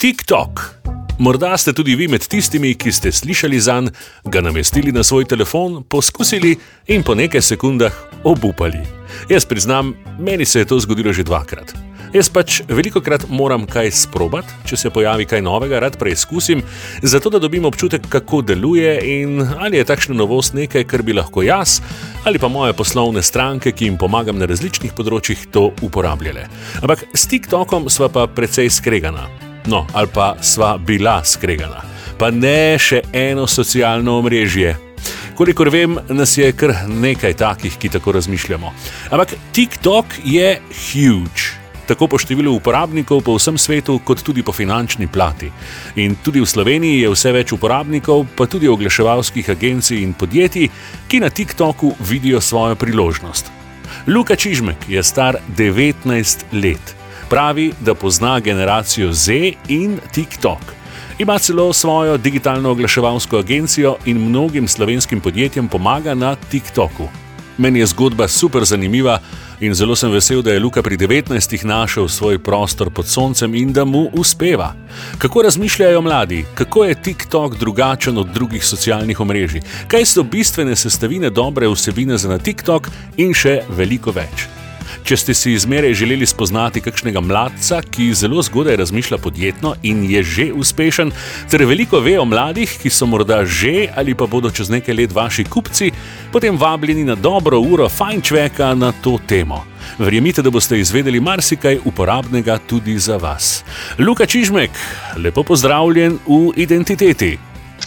TikTok. Morda ste tudi vi med tistimi, ki ste slišali za njega, ga namestili na svoj telefon, poskusili in po nekaj sekundah obupali. Jaz priznam, meni se je to zgodilo že dvakrat. Jaz pač veliko krat moram kaj sprobati, če se pojavi kaj novega, rad preizkusim, zato da dobim občutek, kako deluje in ali je takšna novost nekaj, kar bi lahko jaz ali pa moje poslovne stranke, ki jim pomagam na različnih področjih, to uporabljale. Ampak s TikTokom sva pa precej skregana. No, ali pa sva bila skregana. Pa ne še eno socialno omrežje. Kolikor vem, nas je kar nekaj takih, ki tako razmišljamo. Ampak TikTok je huge. Tako po številu uporabnikov po vsem svetu, kot tudi po finančni plati. In tudi v Sloveniji je vse več uporabnikov, pa tudi oglaševalskih agencij in podjetij, ki na TikToku vidijo svojo priložnost. Luka Čižmek je star 19 let pravi, da pozna generacijo Z in TikTok. Ima celo svojo digitalno oglaševalsko agencijo in mnogim slovenskim podjetjem pomaga na TikToku. Meni je zgodba super zanimiva in zelo sem vesel, da je Luka pri 19. našel svoj prostor pod soncem in da mu uspeva. Kako razmišljajo mladi, kako je TikTok drugačen od drugih socialnih omrežij, kaj so bistvene sestavine dobre vsebine za na TikTok in še veliko več. Če ste si izmeraj želeli spoznati kakšnega mladca, ki zelo zgodaj razmišlja podjetno in je že uspešen, ter veliko ve o mladih, ki so morda že ali pa bodo čez nekaj let vaši kupci, potem vabljeni na dobro uro fajnčveka na to temo. Verjemite, da boste izvedeli marsikaj uporabnega tudi za vas. Luka Čižmek, lepo pozdravljen v identiteti.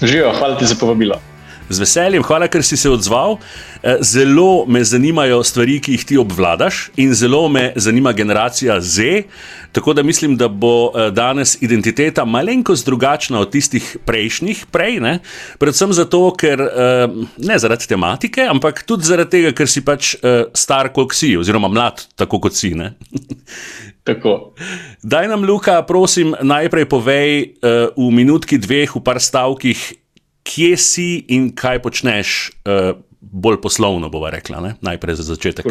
Živijo, hvala ti za povabilo. Z veseljem, hvala, ker si se odzval. Eh, zelo me zanimajo stvari, ki jih ti obvladaš, in zelo me zanima generacija Z. Tako da mislim, da bo eh, danes identiteta malenkost drugačna od tistih prejšnjih, prej, ne? predvsem zato, ker eh, ne zaradi tematike, ampak tudi zaradi tega, ker si pač star, kot si, oziroma mlad, tako kot si. Tako. Daj nam, Luka, prosim, najprej povej uh, v minutki, dveh, v par stavkih, kje si in kaj počneš, uh, bolj poslovno, bova rekla, ne? najprej za začetek.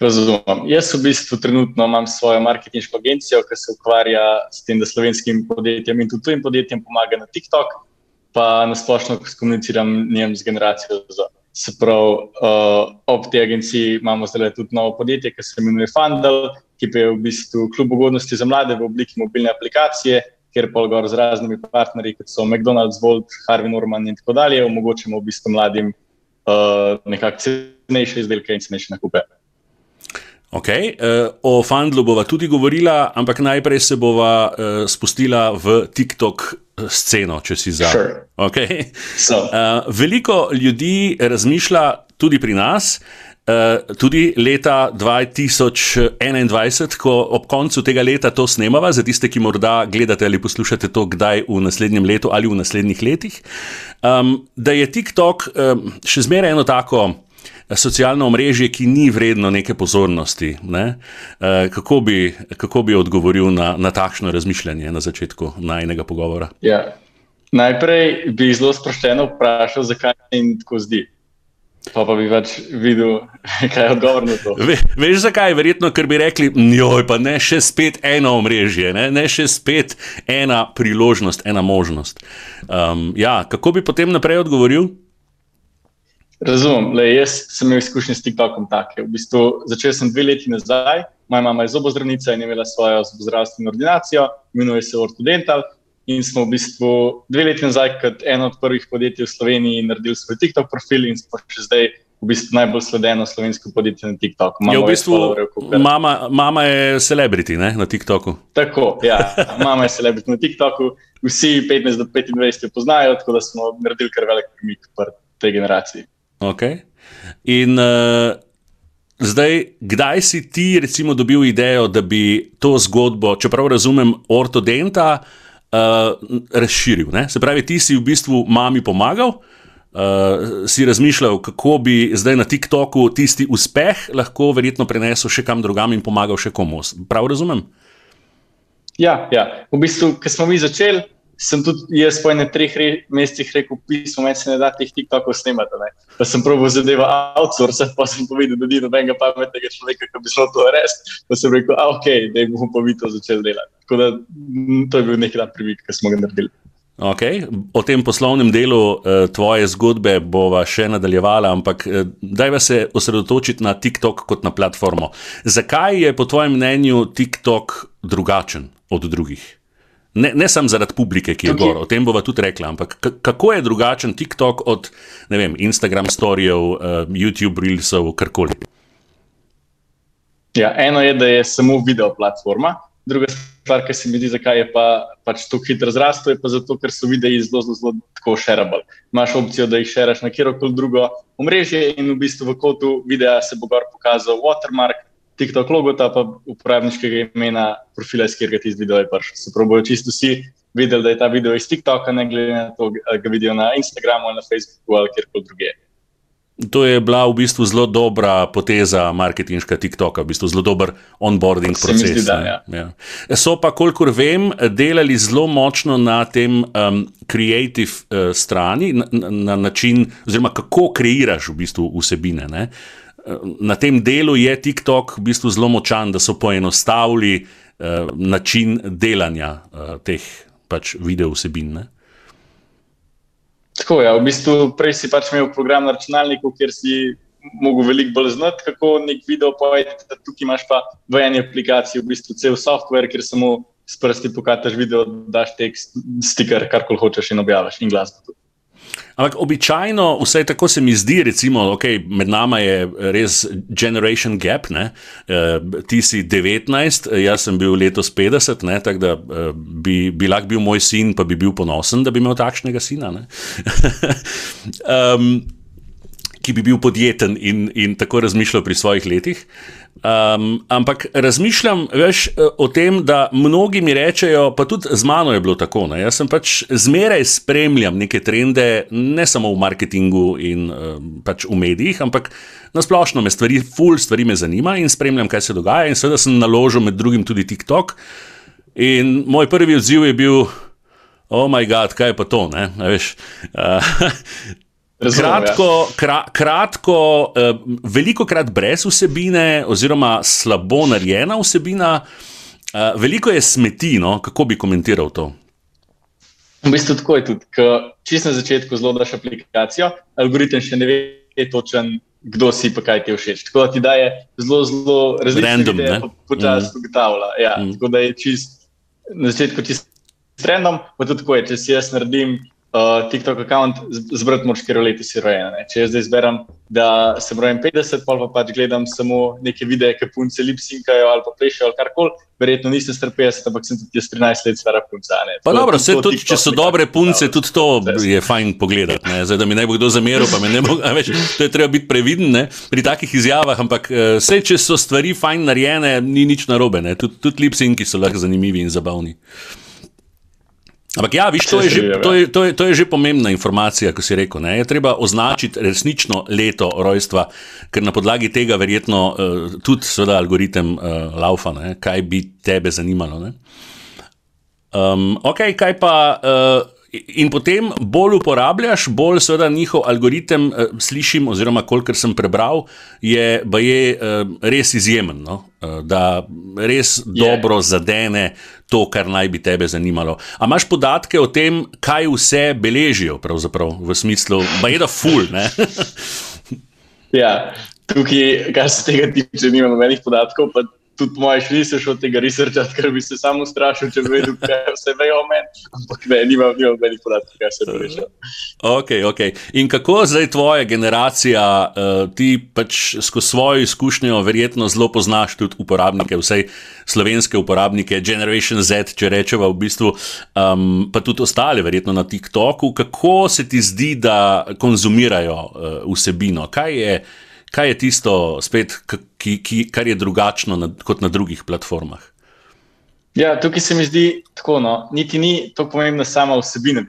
Razumem. Jaz v bistvu trenutno imam svojo marketinško agencijo, ki se ukvarja s tem, da slovenskim podjetjem in tudi tujim podjetjem pomaga na TikTok, pa nasplošno komuniciram njem z generacijo Z. Se pravi, uh, ob tej agenciji imamo zdaj tudi novo podjetje, ki se imenuje Fundal, ki je v bistvu klub ugodnosti za mlade v obliki mobilne aplikacije, kjer pa gor z raznimi partnerji, kot so McDonald's, Volt, Harvey Norman in tako dalje, omogočamo v bistvu mladim uh, nekako cenejše izdelke in cenejše nakupe. Okay. Uh, o Fundlu bova tudi govorila, ampak najprej se bova uh, spustila v TikTok sceno, če si za. Sure. Okay. Uh, veliko ljudi razmišlja tudi pri nas, Eh, tudi leta 2021, ko ob koncu tega leta to snemava, za tiste, ki morda gledate ali poslušate to kdaj v naslednjem letu ali v naslednjih letih, um, da je TikTok um, še zmeraj eno tako. Eh, socialno omrežje, ki ni vredno neke pozornosti. Ne? Uh, kako, bi, kako bi odgovoril na, na takšno razmišljanje na začetku najnega pogovora? Ja. Najprej bi zelo sproščeno vprašal, zakaj se jim tako zdi. Pa, pa bi pač videl, kaj je odgovor na to. Ve, veš zakaj? Verjetno, ker bi rekli, joj, pa ne še spet eno omrežje, ne, ne še spet ena priložnost, ena možnost. Um, ja, kako bi potem naprej odgovoril? Razumem, Le, jaz sem imel izkušnje s TikTokom take. V bistvu, začel sem dve leti nazaj, moja mama je zobozdravnica in je imela svojo zdravstveno ordinacijo, imenuje se Ortodental. In smo v bistvu dve leti nazaj, kot eno od prvih podjetij v Sloveniji, naredili svoj TikTok profil in smo še zdaj v bistvu najbolj sledeno slovensko podjetje na TikToku. Je v bistvu mama, mama je celebrity ne, na TikToku. Tako, ja, mama je celebrity na TikToku, vsi 15 do 25 jo poznajo, tako da smo naredili kar velik premik v tej generaciji. Okay. In uh, zdaj, kdaj si ti, recimo, dobil idejo, da bi to zgodbo, čeprav razumem, ortodenta uh, razširil. Ne? Se pravi, ti si v bistvu mami pomagal, uh, si razmišljal, kako bi zdaj na TikToku tisti uspeh lahko verjetno prenesel še kam drugam in pomagal še komu. Prav razumem? Ja, ja. v bistvu, ko smo mi začeli, sem tudi jaz po enem treh re, mesecih rekel, pismo, meni se ne da teh TikTokov snemati. Ne. Pa sem prav zadeva outsource, pa sem povedal, da ni nobenega pametnega človeka, ki bi šlo to res. Pa sem rekel, a ok, da bomo pa mi to začeli delati. Tako da to je bil neki dan premik, ki smo ga naredili. Okay. O tem poslovnem delu uh, tvoje zgodbe bova še nadaljevala, ampak uh, dajva se osredotočiti na TikTok kot na platformo. Zakaj je po tvojem mnenju TikTok drugačen od drugih? Ne, ne samo zaradi publike, ki je gor, o tem bova tudi rekla, ampak kako je drugačen TikTok od vem, Instagram storijev, uh, YouTube reelsov, karkoli. Ja, eno je, da je samo video platforma, druga stvar, ki se mi zdi, zakaj je pa, pač tako hitro zrastel, je pa zato, ker so videi zelo, zelo, zelo tako shareable. Imáš opcijo, da jih šeraš na kjerkoli drugo omrežje in v bistvu v kotu videa se bo gor pokazal watermark. TikTok logota, pa uporabniškega imena profila, iz katerega ti z video je prišel. Se pravi, bojo čisto vsi videli, da je ta video iz TikToka, ne glede na to, ali ga vidijo na Instagramu ali na Facebooku ali kjerkoli drugje. To je bila v bistvu zelo dobra poteza marketinška TikToka, v bistvu zelo dober onboarding proces. Zdi, da, ja. Ja. So pa, kolikor vem, delali zelo močno na tem um, creative uh, strani, na, na način, oziroma kako kreiraš v bistvu vsebine. Ne? Na tem delu je TikTok v bistvu zelo močan, da so poenostavili uh, način delanja uh, teh pač video vsebin. Ne? Tako je. Ja. V bistvu prej si pač imel program na računalniku, kjer si lahko veliko bolj znati, kako nek video povedati. Tukaj imaš pa v eni aplikaciji v bistvu cel software, kjer samo s prsti pokažeš video, daš tekst, stiker, karkoli hočeš in objaviš in glasbo. Ampak običajno, vse tako se mi zdi, recimo, okay, med nami je res generation gap. Ne? Uh, ti si 19, jaz sem bil letos 50, tako da uh, bi, bi lahko bil moj sin, pa bi bil ponosen, da bi imel takšnega sina. um, ki bi bil podjeten in, in tako razmišljal pri svojih letih. Um, ampak razmišljam veš, o tem, da mnogi mi rečejo, pa tudi z mano je bilo tako. Ne? Jaz pač zmeraj spremljam neke trende, ne samo v marketingu in um, pač v medijih, ampak na splošno me stvari, full stvari me zanima in spremljam, kaj se dogaja. In seveda sem naložil med drugim tudi TikTok. In moj prvi odziv je bil, oh moj bog, kaj je pa to. Uh, Kratko, ja. kra, kratko uh, veliko krat brez vsebine, oziroma slabo narejena vsebina, uh, veliko je smeti. No? Kako bi komentiral to? V bistvu tako je tudi. Čisto na začetku zelo daš aplikacijo, algoritem še ne ve točen, kdo si pa kaj ti všeč. Tako da ti daje zelo, zelo različne stvari, počasi mm. ugotavlja. Ja, mm. Tako da je čist, na začetku čisto trendom, pa tudi tako je, če si jaz naredim uh, TikTok račun, zbrati moraš, ker leti si rojen. Če jaz zdaj zberem, da sem rojen 50, pa, pa pač gledam samo neke videe, ki punce lipsinkajo ali pa plešajo ali karkoli, verjetno niste star 50, ampak sem tudi 13 let stara punca. Pa dobro, to, tudi, če so dobre punce, tudi to je fajn pogledati. Zdaj, da mi ne bo kdo zameril, pa me ne bo, več, to je treba biti previden ne, pri takih izjavah, ampak vse, eh, če so stvari fajn narejene, ni nič narobe. Tudi tud lipsinki so lahko zanimivi in zabavni. Ampak, ja, viš, to, je že, to, je, to, je, to je že pomembna informacija, ko si rekel. Ne? Je treba označiti resnično leto rojstva, ker na podlagi tega verjetno uh, tudi algoritem uh, laufa, ne? kaj bi tebe zanimalo. Um, ok, kaj pa. Uh, In potem bolj uporabljaš, bolj seveda njihov algoritem uh, slišim, oziroma kolikor sem prebral, je, je uh, res izjemen, no? uh, da res je. dobro zadene to, kar naj bi tebe zanimalo. A imaš podatke o tem, kaj vse beležijo, v smislu, da je da ful? ja, tukaj, kar se tega tiče, nimamo nobenih podatkov tudi moje šli od tega researcha, ker bi se samo strašil, če bi vedel, kaj se ve o meni. Ampak ne, nimam nobenih podatkov, kaj se reče. Okay, okay. In kako zdaj tvoja generacija, uh, ti pač skozi svojo izkušnjo, verjetno zelo poznaš tudi uporabnike, vse slovenske uporabnike, Generation Z, če rečemo v bistvu, um, pa tudi ostale, verjetno na TikToku. Kako se ti zdi, da konzumirajo uh, vsebino? Kaj je? Kaj je tisto, spet, ki, ki, kar je drugačno na, kot na drugih platformah? Ja, tukaj se mi zdi tako. No, niti ni to pomembna sama vsebina,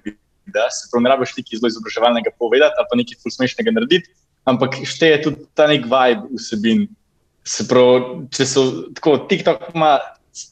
da se pravi, ne rabiš nekaj zelo izobraževalnega povedati ali pa nekaj fulsmešnega narediti, ampak šteje tudi ta nek vibe vsebin. Se pravi, če so tako, TikTok ima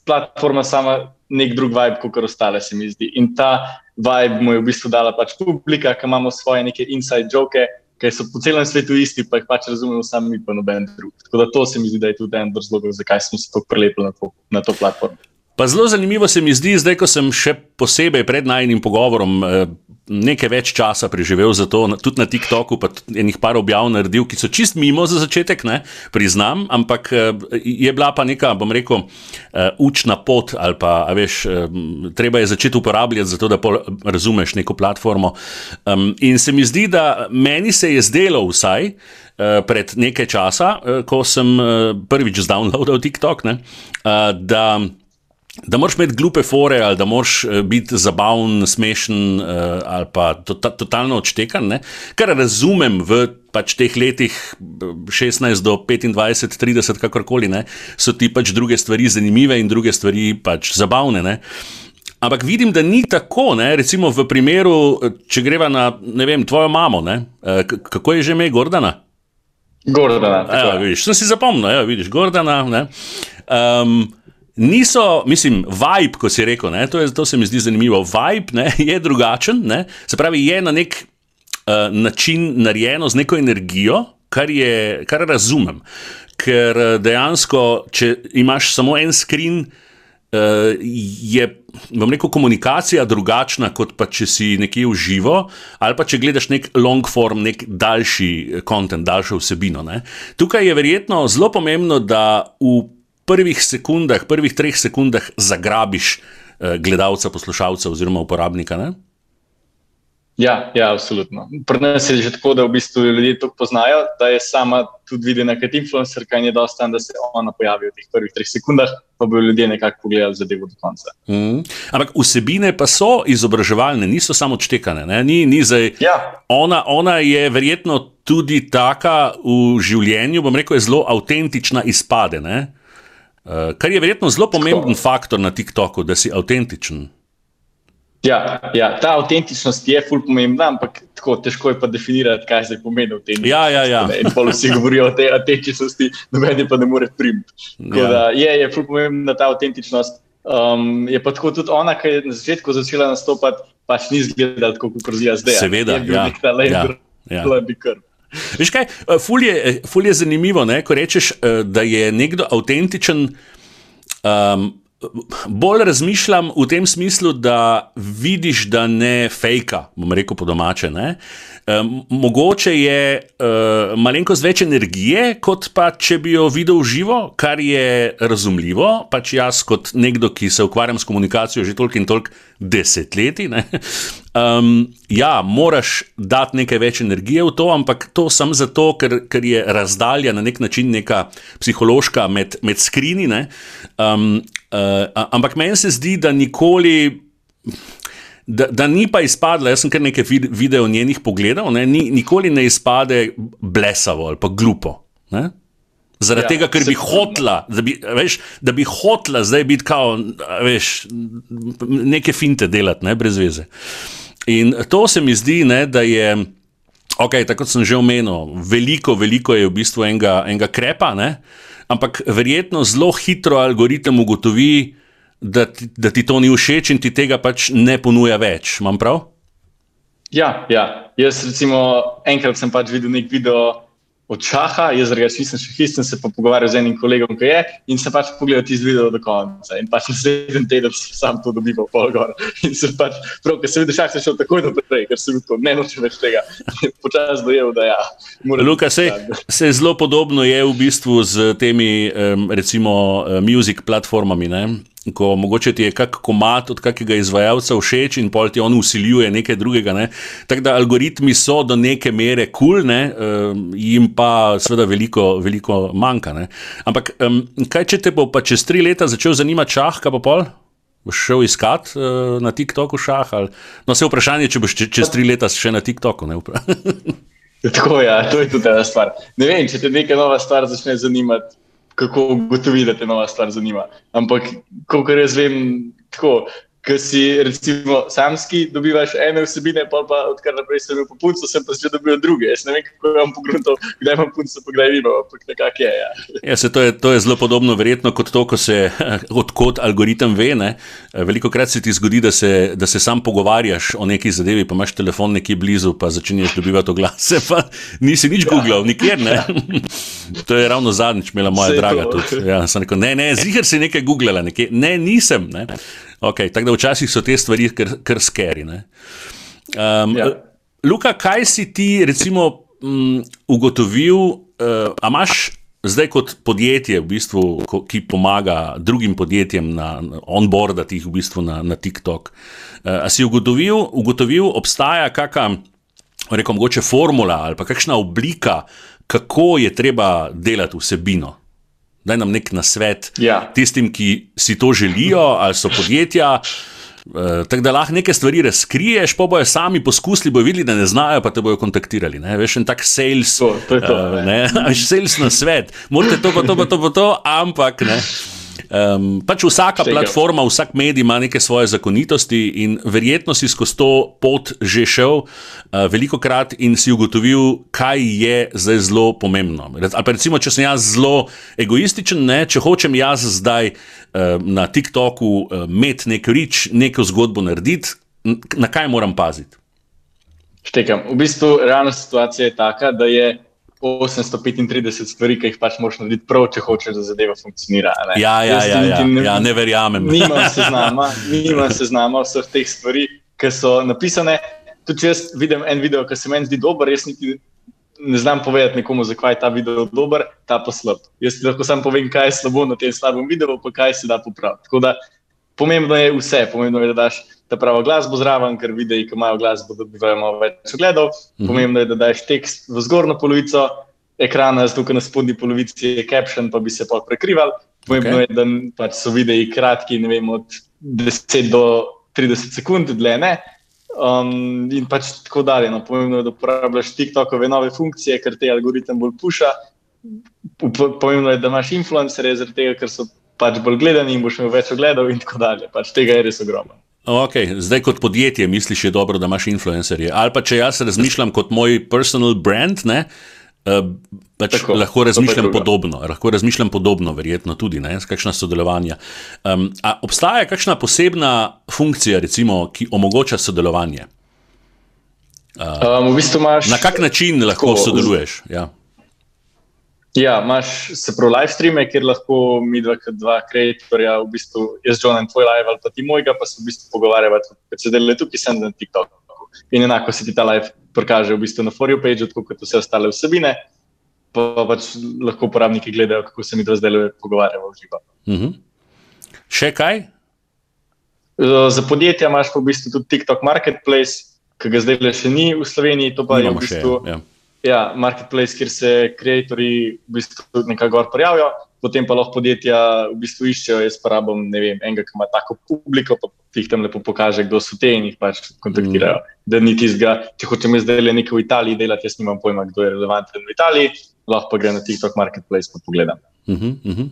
platforma sama nek drug vibe, kot ostale, se mi zdi. In ta vibe mu je v bistvu dala pač publika, ki imamo svoje neke inside joke, ki so po celem svetu isti, pa jih pač razumemo sami, pa noben drug. Tako da to se mi zdi, da je tudi en razlog, zakaj smo se tako prelepili na to, na to platformo. Pa zelo zanimivo se mi zdi, zdaj, ko sem še posebej pred najnim pogovorom eh, nekaj več časa preživel za to, tudi na TikToku, pa enih par objav naredil, ki so čist mimo za začetek, ne, priznam, ampak eh, je bila pa neka, bom rekel, uh, učna pot ali pa, veš, treba je začeti uporabljati, zato da razumeš neko platformo. In se mi zdi, da meni se je zdelo vsaj. Pred nekaj časa, ko sem prvič zdownloadil TikTok, ne, da Da moraš imeti glupe fore, ali da moraš eh, biti zabaven, smešen, uh, ali pa to, ta, totalno odštekan. Ne? Kar razumem v pač teh letih 16 do 25, 30, kakorkoli, ne? so ti pač druge stvari zanimive in druge stvari pač zabavne. Ne? Ampak vidim, da ni tako. Ne? Recimo v primeru, če greva na vem, tvojo mamo, ne? Eh, kako je že ime Gordana? Gordana. Ja, vidiš, sem si zapomnil, ja, vidiš, Gordana. Um, Niso, mislim, vibe, ko si rekel, to, je, to se mi zdi zanimivo. Vibe ne, je drugačen, ne, se pravi, je na nek uh, način narejeno z neko energijo, kar, je, kar razumem. Ker eh, dejansko, če imaš samo en screen, uh, je rekel, komunikacija drugačna, kot pa če si nekje v živo, ali pa če gledaš nek long form, nek daljši kontenut, daljšo vsebino. Ne. Tukaj je verjetno zelo pomembno, da v prvih sekundah, prvih treh sekundah zagrabiš eh, gledalca, poslušalca oziroma uporabnika. Ne? Ja, ja, absolutno. Pri nas je že tako, da v bistvu ljudje to poznajo, da je sama tudi videna kot influencer, kaj je dosta, da se ona pojavi v teh prvih treh sekundah, pa bodo ljudje nekako pogledali zadevo do konca. Mm. Ampak vsebine pa so izobraževalne, niso samo odštekane. Ni, ni zdaj, ja. ona, ona je verjetno tudi taka v življenju, bom rekel, zelo avtentična izpade. Ne? Uh, kar je verjetno zelo pomemben faktor na TikToku, da si avtentičen. Ja, ja, ta avtentičnost je fully pomembna, ampak tako težko je pa definirati, kaj se pomeni avtentičnost. Ja, ja, ja. Pa vsi govorijo o tej avtentičnosti, noben pa ne more primiti. Ja. Je, je fully pomembna ta avtentičnost. Um, je pa tako tudi ona, ki je na začetku začela nastopati, pač ni izgledala tako, kot je zdaj. Seveda, je ja. ja. ja. ja. Veš kaj, eh, ful je, eh, ful je zanimivo, ne? ko rečeš, eh, da je nekdo avtentičen. Um, bolj razmišljam v tem smislu, da vidiš, da ne fejka, bom rekel po domače. Ne? Um, mogoče je uh, malenkost več energije, kot pa če bi jo videl živo, kar je razumljivo. Pač jaz, kot nekdo, ki se ukvarjam s komunikacijo že toliko in toliko desetletij, um, ja, moraš dati nekaj več energije v to, ampak to sem zato, ker, ker je razdalja na nek način neka psihološka med, med skrini. Um, uh, ampak meni se zdi, da nikoli da, da ni pa izpadla, jaz sem kar nekaj videov njenih pogledal, ne, ni, nikoli ne izpade blesavo ali pa glupo. Ne? Zaradi ja, tega, ker bi hotla, da bi, veš, da bi hotla zdaj biti kao, veš, neke finte delati, ne, brez veze. In to se mi zdi, ne, da je, ok, tako sem že omenil, veliko, veliko je v bistvu enega, enega krepa, ne, ampak verjetno zelo hitro algoritem ugotovi, da ti, da ti to ni všeč in ti tega pač ne ponuja več. Imam prav? Ja, ja. jaz recimo enkrat sem pač videl nek video od šaha, jaz drugače nisem še histem, se pa pogovarjal z enim kolegom, ki je in se pač pogledal tisti video do konca. In pač naslednji teden sem sam to dobival pol gor. In se pač, prav, ker sem videl šah, se šel takoj naprej, ker sem videl, ne noče več tega. Počas dojel, da ja. Luka, se, se zelo podobno je v bistvu z temi, recimo, eh, music platformami. Ne? Ko mogoče ti je kak komat od kakega izvajalca všeč in pol ti on usiljuje nekaj drugega. Ne? Tako da algoritmi so do neke mere kul, cool, uh, jim pa seveda veliko, veliko manjka. Ne? Ampak um, kaj če te bo pa čez tri leta začel zanimati šah, kaj pa pol? Boš šel iskat uh, na TikToku šah? Ali... No, se vprašanje, če boš če, čez tri leta še na TikToku. Tako je, ja, to je tudi ena stvar. Ne vem, če te neka nova stvar začne zanimati kako ugotoviti, da te nova stvar zanima. Ampak, kot jaz vem, tako, ki si, recimo, samski, dobivaš ene vsebine, pa pa odkar naprej sem imel punco, sem pa že dobil druge. Jaz ne vem, kako vam pogrunto, kdaj imam punco, pa kdaj nimam, ampak nekako je. Ja. Ja, se, to, je to je zelo podobno, verjetno, kot to, ko se odkot algoritem ve. Ne? Veliko krat se ti zgodi, da se, da se sam pogovarjaš o neki zadevi, pa imaš telefon nekje blizu, pa začneš dobivati oglase, pa nisi nič ja. googlal, nikjer ne. to je ravno zadnjič, imela moja Vse draga. Ja, rekel, ne, ne, ziger si nekaj googlala, nekaj. ne, nisem. Ne? Okay, tako da včasih so te stvari kar, kar skeri. Um, ja. Luka, kaj si ti, recimo, um, ugotovil, uh, a imaš zdaj kot podjetje, v bistvu, ko, ki pomaga drugim podjetjem na, na onboardati jih v bistvu na, na TikTok? Uh, a si ugotovil, ugotovil obstaja kakšna, rekom, mogoče formula ali pa kakšna oblika, kako je treba delati vsebino? Daj nam nek nasvet ja. tistim, ki si to želijo, ali so podjetja. Uh, tako da lahko nekaj stvari razkriješ, pa bojo sami poskusili, bojo videli, da ne znajo, pa te bojo kontaktirali. Ne? Veš, en tak sales, to, to to, uh, ne, sales na svet, morate to, pa to, pa to, pa to, ampak ne. Um, pač vsaka Štega. platforma, vsak medij ima neke svoje zakonitosti, in verjetno si skozi to pot že šel uh, veliko krat in si ugotovil, kaj je zdaj zelo pomembno. Ali pa recimo, če sem jaz zelo egoističen, ne, če hočem jaz zdaj uh, na TikToku uh, imeti nek rič, neko zgodbo narediti, na kaj moram paziti? Štekam. V bistvu realna situacija je taka, da je 835 stvari, ki jih pač moraš narediti prav, če hočeš, da zadeva funkcionira. Ne? Ja, ja, ja, ja, ne, ja, ne verjamem. Nimam seznama, nimam seznama vseh teh stvari, ki so napisane. Tudi jaz vidim en video, ki se meni zdi dober, jaz niti ne znam povedati nekomu, zakaj je ta video dober, ta pa slab. Jaz lahko samo povem, kaj je slabo na tem slabem videu, pa kaj se da popraviti. Tako da pomembno je vse, pomembno je, da daš ta pravo glasbo zraven, ker videi, ki imajo glasbo, dobivajo malo več ogledov. Mhm. Pomembno je, da daš tekst v zgornjo polovico ekrana, zato na spodnji polovici je caption, pa bi se pa prekrival. Pomembno okay. je, da pač so videi kratki, ne vem, od 10 do 30 sekund, dlje ne. Um, in pač tako dalje. No. Pomembno je, da uporabljaš TikTokove nove funkcije, ker te algoritem bolj puša. Pomembno je, da imaš influencerje, zaradi tega, ker so pač bolj gledani in boš imel več ogledov in tako dalje. Pač tega je res ogromno. Okay. Zdaj, kot podjetje, misliš, je dobro, da imaš influencerje. Ali pa če jaz razmišljam kot moj personal brand, ne, uh, pač Tako, lahko razmišljam podobno. Lahko razmišljam podobno, verjetno tudi, ne, kakšna sodelovanja. Um, obstaja kakšna posebna funkcija, recimo, ki omogoča sodelovanje? Uh, um, v bistvu imaš, na kak način lahko tako, sodeluješ? Ja. Ja, imaš se pravi live streame, kjer lahko mi dva, dva ustvarjalca, v bistvu jaz, John in tvoj live ali pa ti mojega, pa se v bistvu pogovarjava, kot se dela tukaj, sem na TikToku. In enako se ti ta live prikaže v bistvu na For You page, kot vse ostale vsebine, pa pač lahko uporabniki gledajo, kako se mi dva zdaj pogovarjava v živo. Uh mhm. -huh. Še kaj? Za podjetja imaš pa v bistvu tudi TikTok Marketplace, ki ga zdaj le še ni v Sloveniji, to pa Nimamo je v bistvu. Še, ja. Ja, marketplace, kjer se ustvarjalci v bistvu nekako prijavijo, potem pa lahko podjetja v bistvu iščejo. Jaz pa rabim ne enega, ki ima tako publiko, pa jih tam lepo pokaže, kdo so te in jih pač kontaktirajo. Mm. Da ni tistega, če hočem zdaj le nekaj v Italiji delati, jaz nimam pojma, kdo je relevanten v Italiji, lahko pa grem na TikTok marketplace in pogledam. Uh -huh, uh -huh.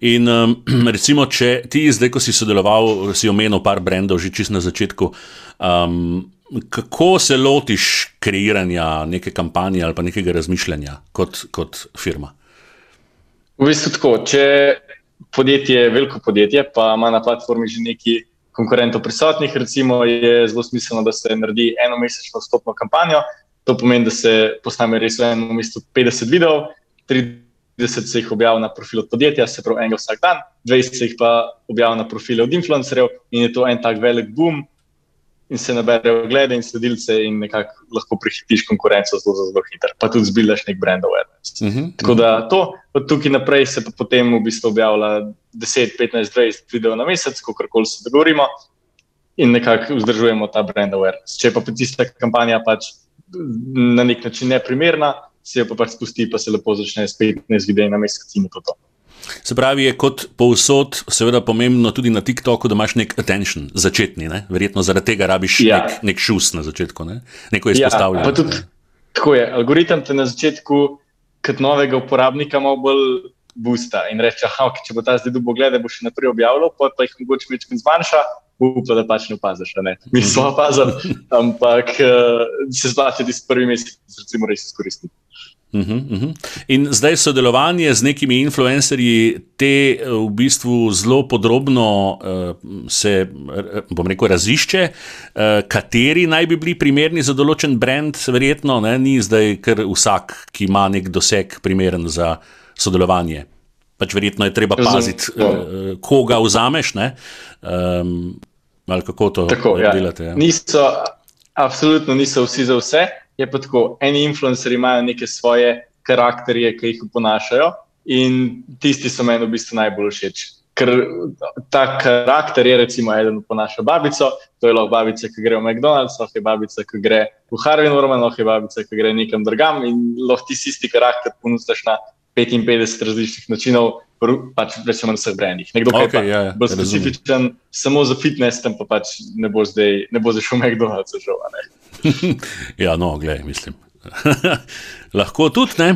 In um, recimo, če ti zdaj, ko si sodeloval, si omenil par brendov že čist na začetku. Um, Kako se lotiš kreiranja neke kampanje ali pa nekega razmišljanja kot, kot firma? V bistvu tako. Če podjetje je veliko podjetje, pa ima na platformi že nekaj konkurentov prisotnih, recimo, je zelo smiselno, da se naredi eno mesečno stopno kampanjo. To pomeni, da se posname res v enem mestu 50 videov, 30 se jih objavi na profilu podjetja, se pravi enega vsak dan, 20 se jih pa objavi na profile od influencerjev in je to en tak velik boom in se naberejo glede in sledilce, in nekako lahko prehitiš konkurenco zelo, zelo hitro, pa tudi zbilaš nek brand awareness. Uh -huh. Tako da to, od tukaj naprej se pa potem v bistvu objavlja 10, 15, 20 videov na mesec, kako koli se dogovorimo, in nekako vzdržujemo ta brand awareness. Če pa tista kampanja pač na nek način neprimerna, se jo pa pač spusti, pa se lepo začne s 15 videovi na mesec in to. to. Se pravi, je kot povsod, seveda pomembno tudi na TikToku, da imaš nek attention, začetni. Ne? Verjetno zaradi tega rabiš ja. nek, nek šus na začetku, ne? neko izpostavljanje. Ja, tudi, tako je. Algoritem te na začetku, kot novega uporabnika, malo bolj boosta in reče: ah, okay, če bo ta zdaj dubo gledal, bo še naprej objavljal, pa, pa jih mogoče večkrat zmanjša, upam, da pač ne opaziš. Ne? Mi smo opazili, ampak uh, se zbati tisti prvi mesec, recimo, res izkoristiti. Uh -huh, uh -huh. In zdaj sodelovanje z nekimi influencerji, te eh, v bistvu zelo podrobno uh, se, bom rekel, razišče, uh, kateri naj bi bili primerni za določen brand, verjetno ne? ni zdaj kar vsak, ki ima nek doseg, primeren za sodelovanje. Pač verjetno je treba paziti, uh, koga vzameš. Um, ali kako to tako, ja. delate? Ja. Niso, absolutno niso vsi za vse je pa tako, eni influencerji imajo neke svoje karakterje, ki jih oponašajo, in tisti so meni v bistvu najbolj všeč. Ker ta karakter je, recimo, eden oponaša babico, to je lahko babica, ki gre v McDonald's, lahko je babica, ki gre v Harvey Norman, lahko je babica, ki gre nekam drugam in lahko ti isti karakter ponudiš na 55 različnih načinov, pač rečemo na vseh brendih. Nekdo okay, pa ja, ja, bo specifičen samo za fitness, tam pa pač ne bo zdaj, ne bo zdaj šel v McDonald's, žal. ja, no, gledaj, mislim. Lahko tudi, ne,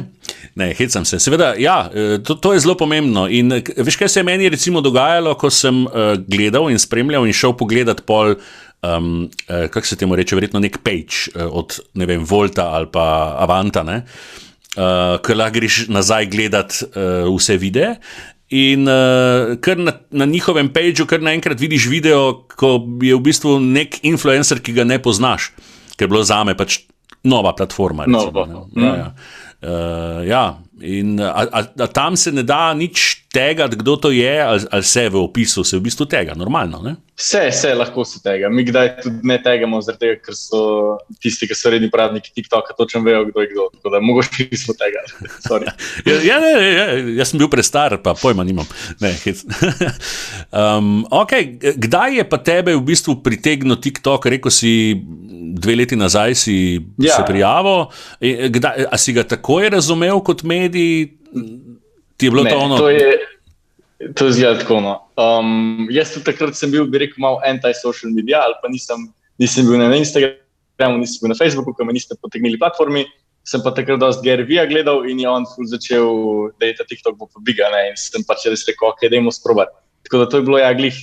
ne hecam se. Seveda, ja, eh, to, to je zelo pomembno. In veš, kaj se je meni recimo dogajalo, ko sem uh, gledal in spremljal in šel pogledat pol. Um, uh, kako se temu reče, verjetno nek page uh, od ne vem, Volta ali pa Avanta, uh, ki lahko greš nazaj gledati uh, vse videe. In uh, kar na, na njihovem pageu, kar naenkrat vidiš video, ko je v bistvu nek influencer, ki ga ne poznaš ker je bilo za me pač nova platforma. Recimo, no, ja, ja. Uh, ja. In, a, a, a tam se ne da nič tega, kdo to je, ali, ali vse v opisu, se v bistvu tega, normalno. Ne? Vse, vse lahko se tega. Mi kdaj tudi ne tegamo, tega, ker so tisti, ki so redni pravniki TikToka, točno vejo, kdo je kdo. Tako da mogoče nismo tega. ja, ja, ne, ja, jaz sem bil prestar, pa pojma nimam. Ne, um, okay. Kdaj je pa tebe v bistvu pritegnil TikTok, rekel si dve leti nazaj si ja. se prijavil. Kdaj, a si ga takoj razumel kot medij? Ti je bilo ne, to ono? To je, to je zelo tako. No. Um, jaz tudi takrat sem bil, bi rekel, malo anti-social media, ali pa nisem, nisem bil na Instagramu, nisem bil na Facebooku, ki me niste potegnili platformi. Sem pa takrat dosti Gary Vija gledal in je on začel, da je ta TikTok bo pobiga. Ne? In sem pač res rekel, ok, da je mu sprobati. Tako da to je bilo, ja, glih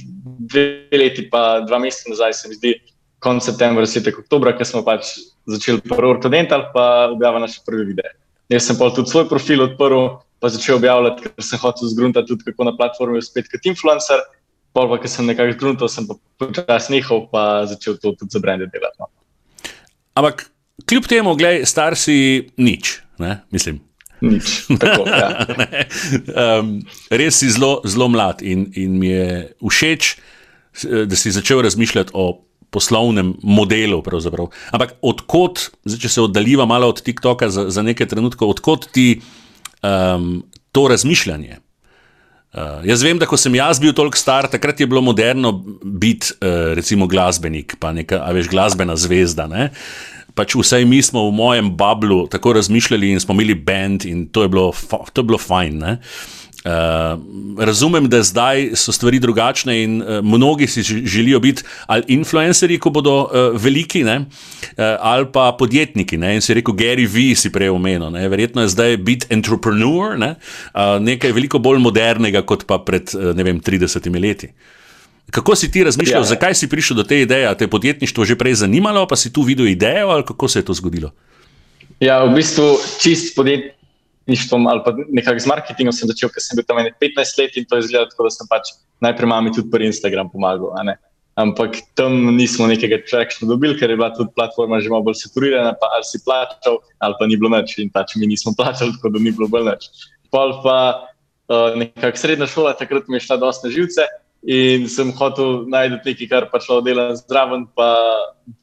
dve leti, pa dva meseca nazaj, se mi zdi, konec septembra, začetek oktobra, ko smo pač začeli prvi ortodental, pa objavili naše prve videe. Jaz sem pa tudi svoj profil odprl, pa začel objavljati, ker sem hotel zgruntati tudi kako na platformi spet kot influencer. Pol pa, ker sem nekako zgruntal, sem pa počasi nehal, pa začel to tudi za brende delati. No. Ampak kljub temu, gledaj, star si nič, ne? mislim. Nič. Tako, ja. um, res si zelo, zelo mlad in, in mi je všeč, da si začel razmišljati o poslovnem modelu. Pravzaprav. Ampak odkot, zdaj, če se oddaljiva malo od TikToka za, za nekaj trenutkov, odkot ti um, to razmišljanje? Uh, jaz vem, da ko sem jaz bil toliko star, takrat je bilo moderno biti, uh, recimo, glasbenik, pa neka, a veš, glasbena zvezda. Ne? Pač vsaj mi smo v mojem bablu tako razmišljali in smo imeli bend, in to je bilo, to je bilo fajn. Uh, Uh, razumem, da zdaj so stvari drugačne in uh, mnogi si želijo biti ali influencerji, ko bodo uh, veliki, ne, uh, ali pa podjetniki. Ne, in si rekel, Gary V. si prej omenil. Ne, verjetno je zdaj biti entrepreneur ne, uh, nekaj veliko bolj modernega kot pa pred uh, vem, 30 leti. Kako si ti razmišljal, ja, zakaj si prišel do te ideje? Te je podjetništvo že prej zanimalo, pa si tu videl idejo, ali kako se je to zgodilo? Ja, v bistvu čist podjetje podjetništvom ali pa nekako z marketingom sem začel, ker sem bil tam 15 let in to je izgledalo tako, da sem pač najprej mami tudi pri Instagramu pomagal. Ampak tam nismo nekega trakšna dobili, ker je bila tudi platforma že malo bolj saturirana, pa ali si plačal, ali pa ni bilo nič in pač mi nismo plačali, tako da ni bilo bolj nič. Pol pa uh, nekako srednja šola, takrat mi je šla dosti na živce in sem hotel najti nekaj, kar pač lahko delam zdraven, pa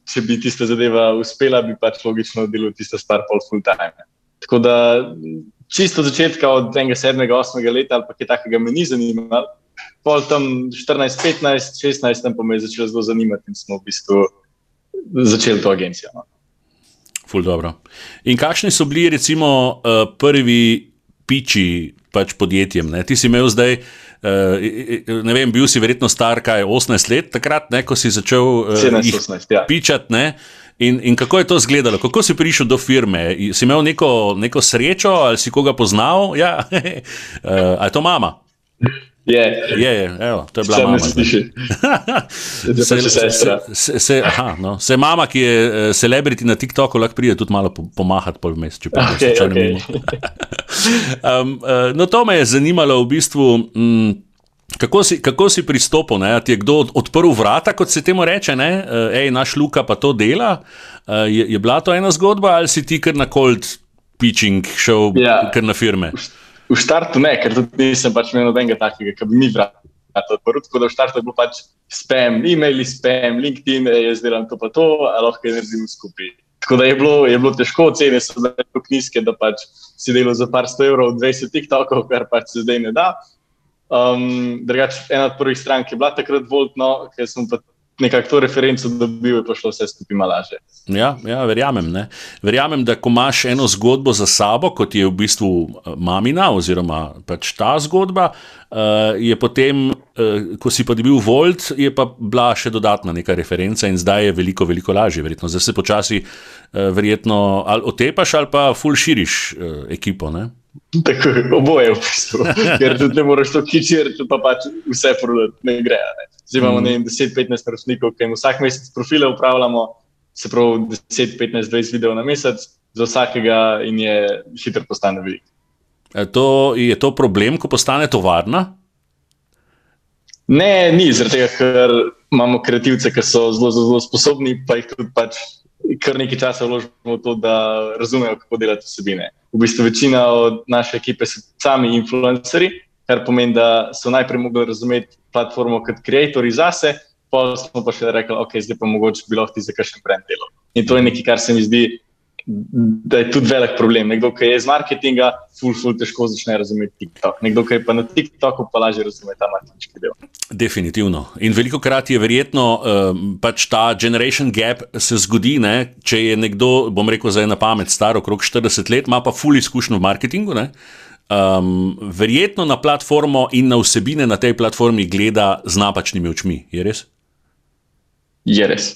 če bi tista zadeva uspela, bi pač logično delal tista stvar pol full time. Tako da čisto začetka od 7. 8. leta ali pa kaj takega me ni zanimalo. Pol tam 14, 15, 16, tam pa me je začelo zelo zanimati in smo v bistvu začeli to agencijo. No. Ful dobro. In kakšni so bili, recimo, uh, prvi piči pač podjetjem? Ne? Ti si imel zdaj, uh, ne vem, bil si verjetno star, kaj 18 let, takrat, ne, ko si začel uh, 17, 18, ja. pičati. In, in kako je to izgledalo, kako si prišel do firme? Si imel neko, neko srečo ali si koga poznal? Ja. uh, je to mama? Je, je, je evo, to je bila mama. Se, se, se, se, aha, no. se mama, ki je uh, celebrity na TikToku, lahko pride tudi malo pomahati pol vmes, če pa okay, če okay. ne mimo. um, uh, no, to me je zanimalo v bistvu. Mm, Kako si, kako si pristopil? Ne? Ti je kdo odprl vrata, kot se temu reče, da je naš Luka pa to dela? Je, je bila to ena zgodba ali si ti kar na cold pitching šel ja. kar na firme? V štartu ne, ker tudi nisem pač imel nobenega takega, ki bi mi vrata odprl. Tako da v štartu je bil pač spam, e-mail, spam, LinkedIn, jaz delam to pa to, a lahko je naredim skupaj. Tako da je bilo, je bilo težko, cene so bile tako nizke, da pač si delal za par sto evrov, 20 TikTokov, kar pač se zdaj ne da. Um, drugač, ena od prvih strank je bila takrat Voltno, ker sem pa nekako to referenco dobil, je pa šlo vse skupaj malo lažje. Ja, ja verjamem, verjamem, da ko imaš eno zgodbo za sabo, kot je v bistvu eh, mamina, oziroma pač ta zgodba, uh, je potem, uh, ko si pa dobil Volt, je pa bila še dodatna neka referenca in zdaj je veliko, veliko lažje. Verjetno. Zdaj se počasi uh, verjetno ali otepaš ali pa ful širiš uh, ekipo. Ne? Tako je, oboje v bistvu. Ker tudi ne moreš to kičiti, če pa pač vse prodati, ne gre. Ne. Zdaj imamo mm. 10-15 naročnikov, ki jim vsak mesec profile upravljamo, se pravi 10-15-20 videov na mesec, za vsakega in je hitro postane velik. Je to, je to problem, ko postane tovarna? Ne, ni, zaradi tega, ker imamo kreativce, ki so zelo, zelo sposobni, pa jih tudi pač kar nekaj časa vložimo v to, da razumejo, kako delati vsebine. V bistvu večina od naše ekipe so sami influencerji, kar pomeni, da so najprej mogli razumeti platformo kot ustvarjalci zase, pa smo pa še rekli, ok, zdaj pa mogoče bi lahko ti za kakšen brend delal. In to je nekaj, kar se mi zdi da je tudi velik problem. Nekdo, ki je iz marketinga, ful, ful, težko začne razumeti TikTok. Nekdo, ki je pa na TikToku, pa lažje razume ta marketinški del. Definitivno. In veliko krat je verjetno uh, pač ta generation gap se zgodi, ne? če je nekdo, bom rekel, za ena pamet, star okrog 40 let, ima pa ful izkušnjo v marketingu. Um, verjetno na platformo in na vsebine na tej platformi gleda z napačnimi očmi. Je res? Je res.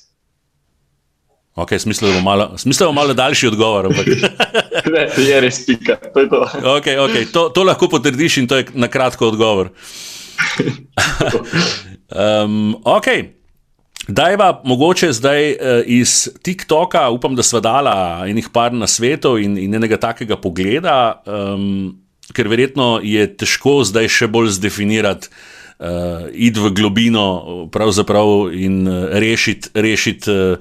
Okay, smisel, da malo, smisel, da bo malo daljši odgovor. ne, je res pika. To, je to. Okay, okay. To, to lahko potrdiš in to je na kratko odgovor. um, okay. Dajva mogoče zdaj uh, iz TikToka, upam, da sva dala enih par na svetu in, in enega takega pogleda, um, ker verjetno je težko zdaj še bolj zdefinirati uh, iti v globino in uh, rešiti rešit, uh,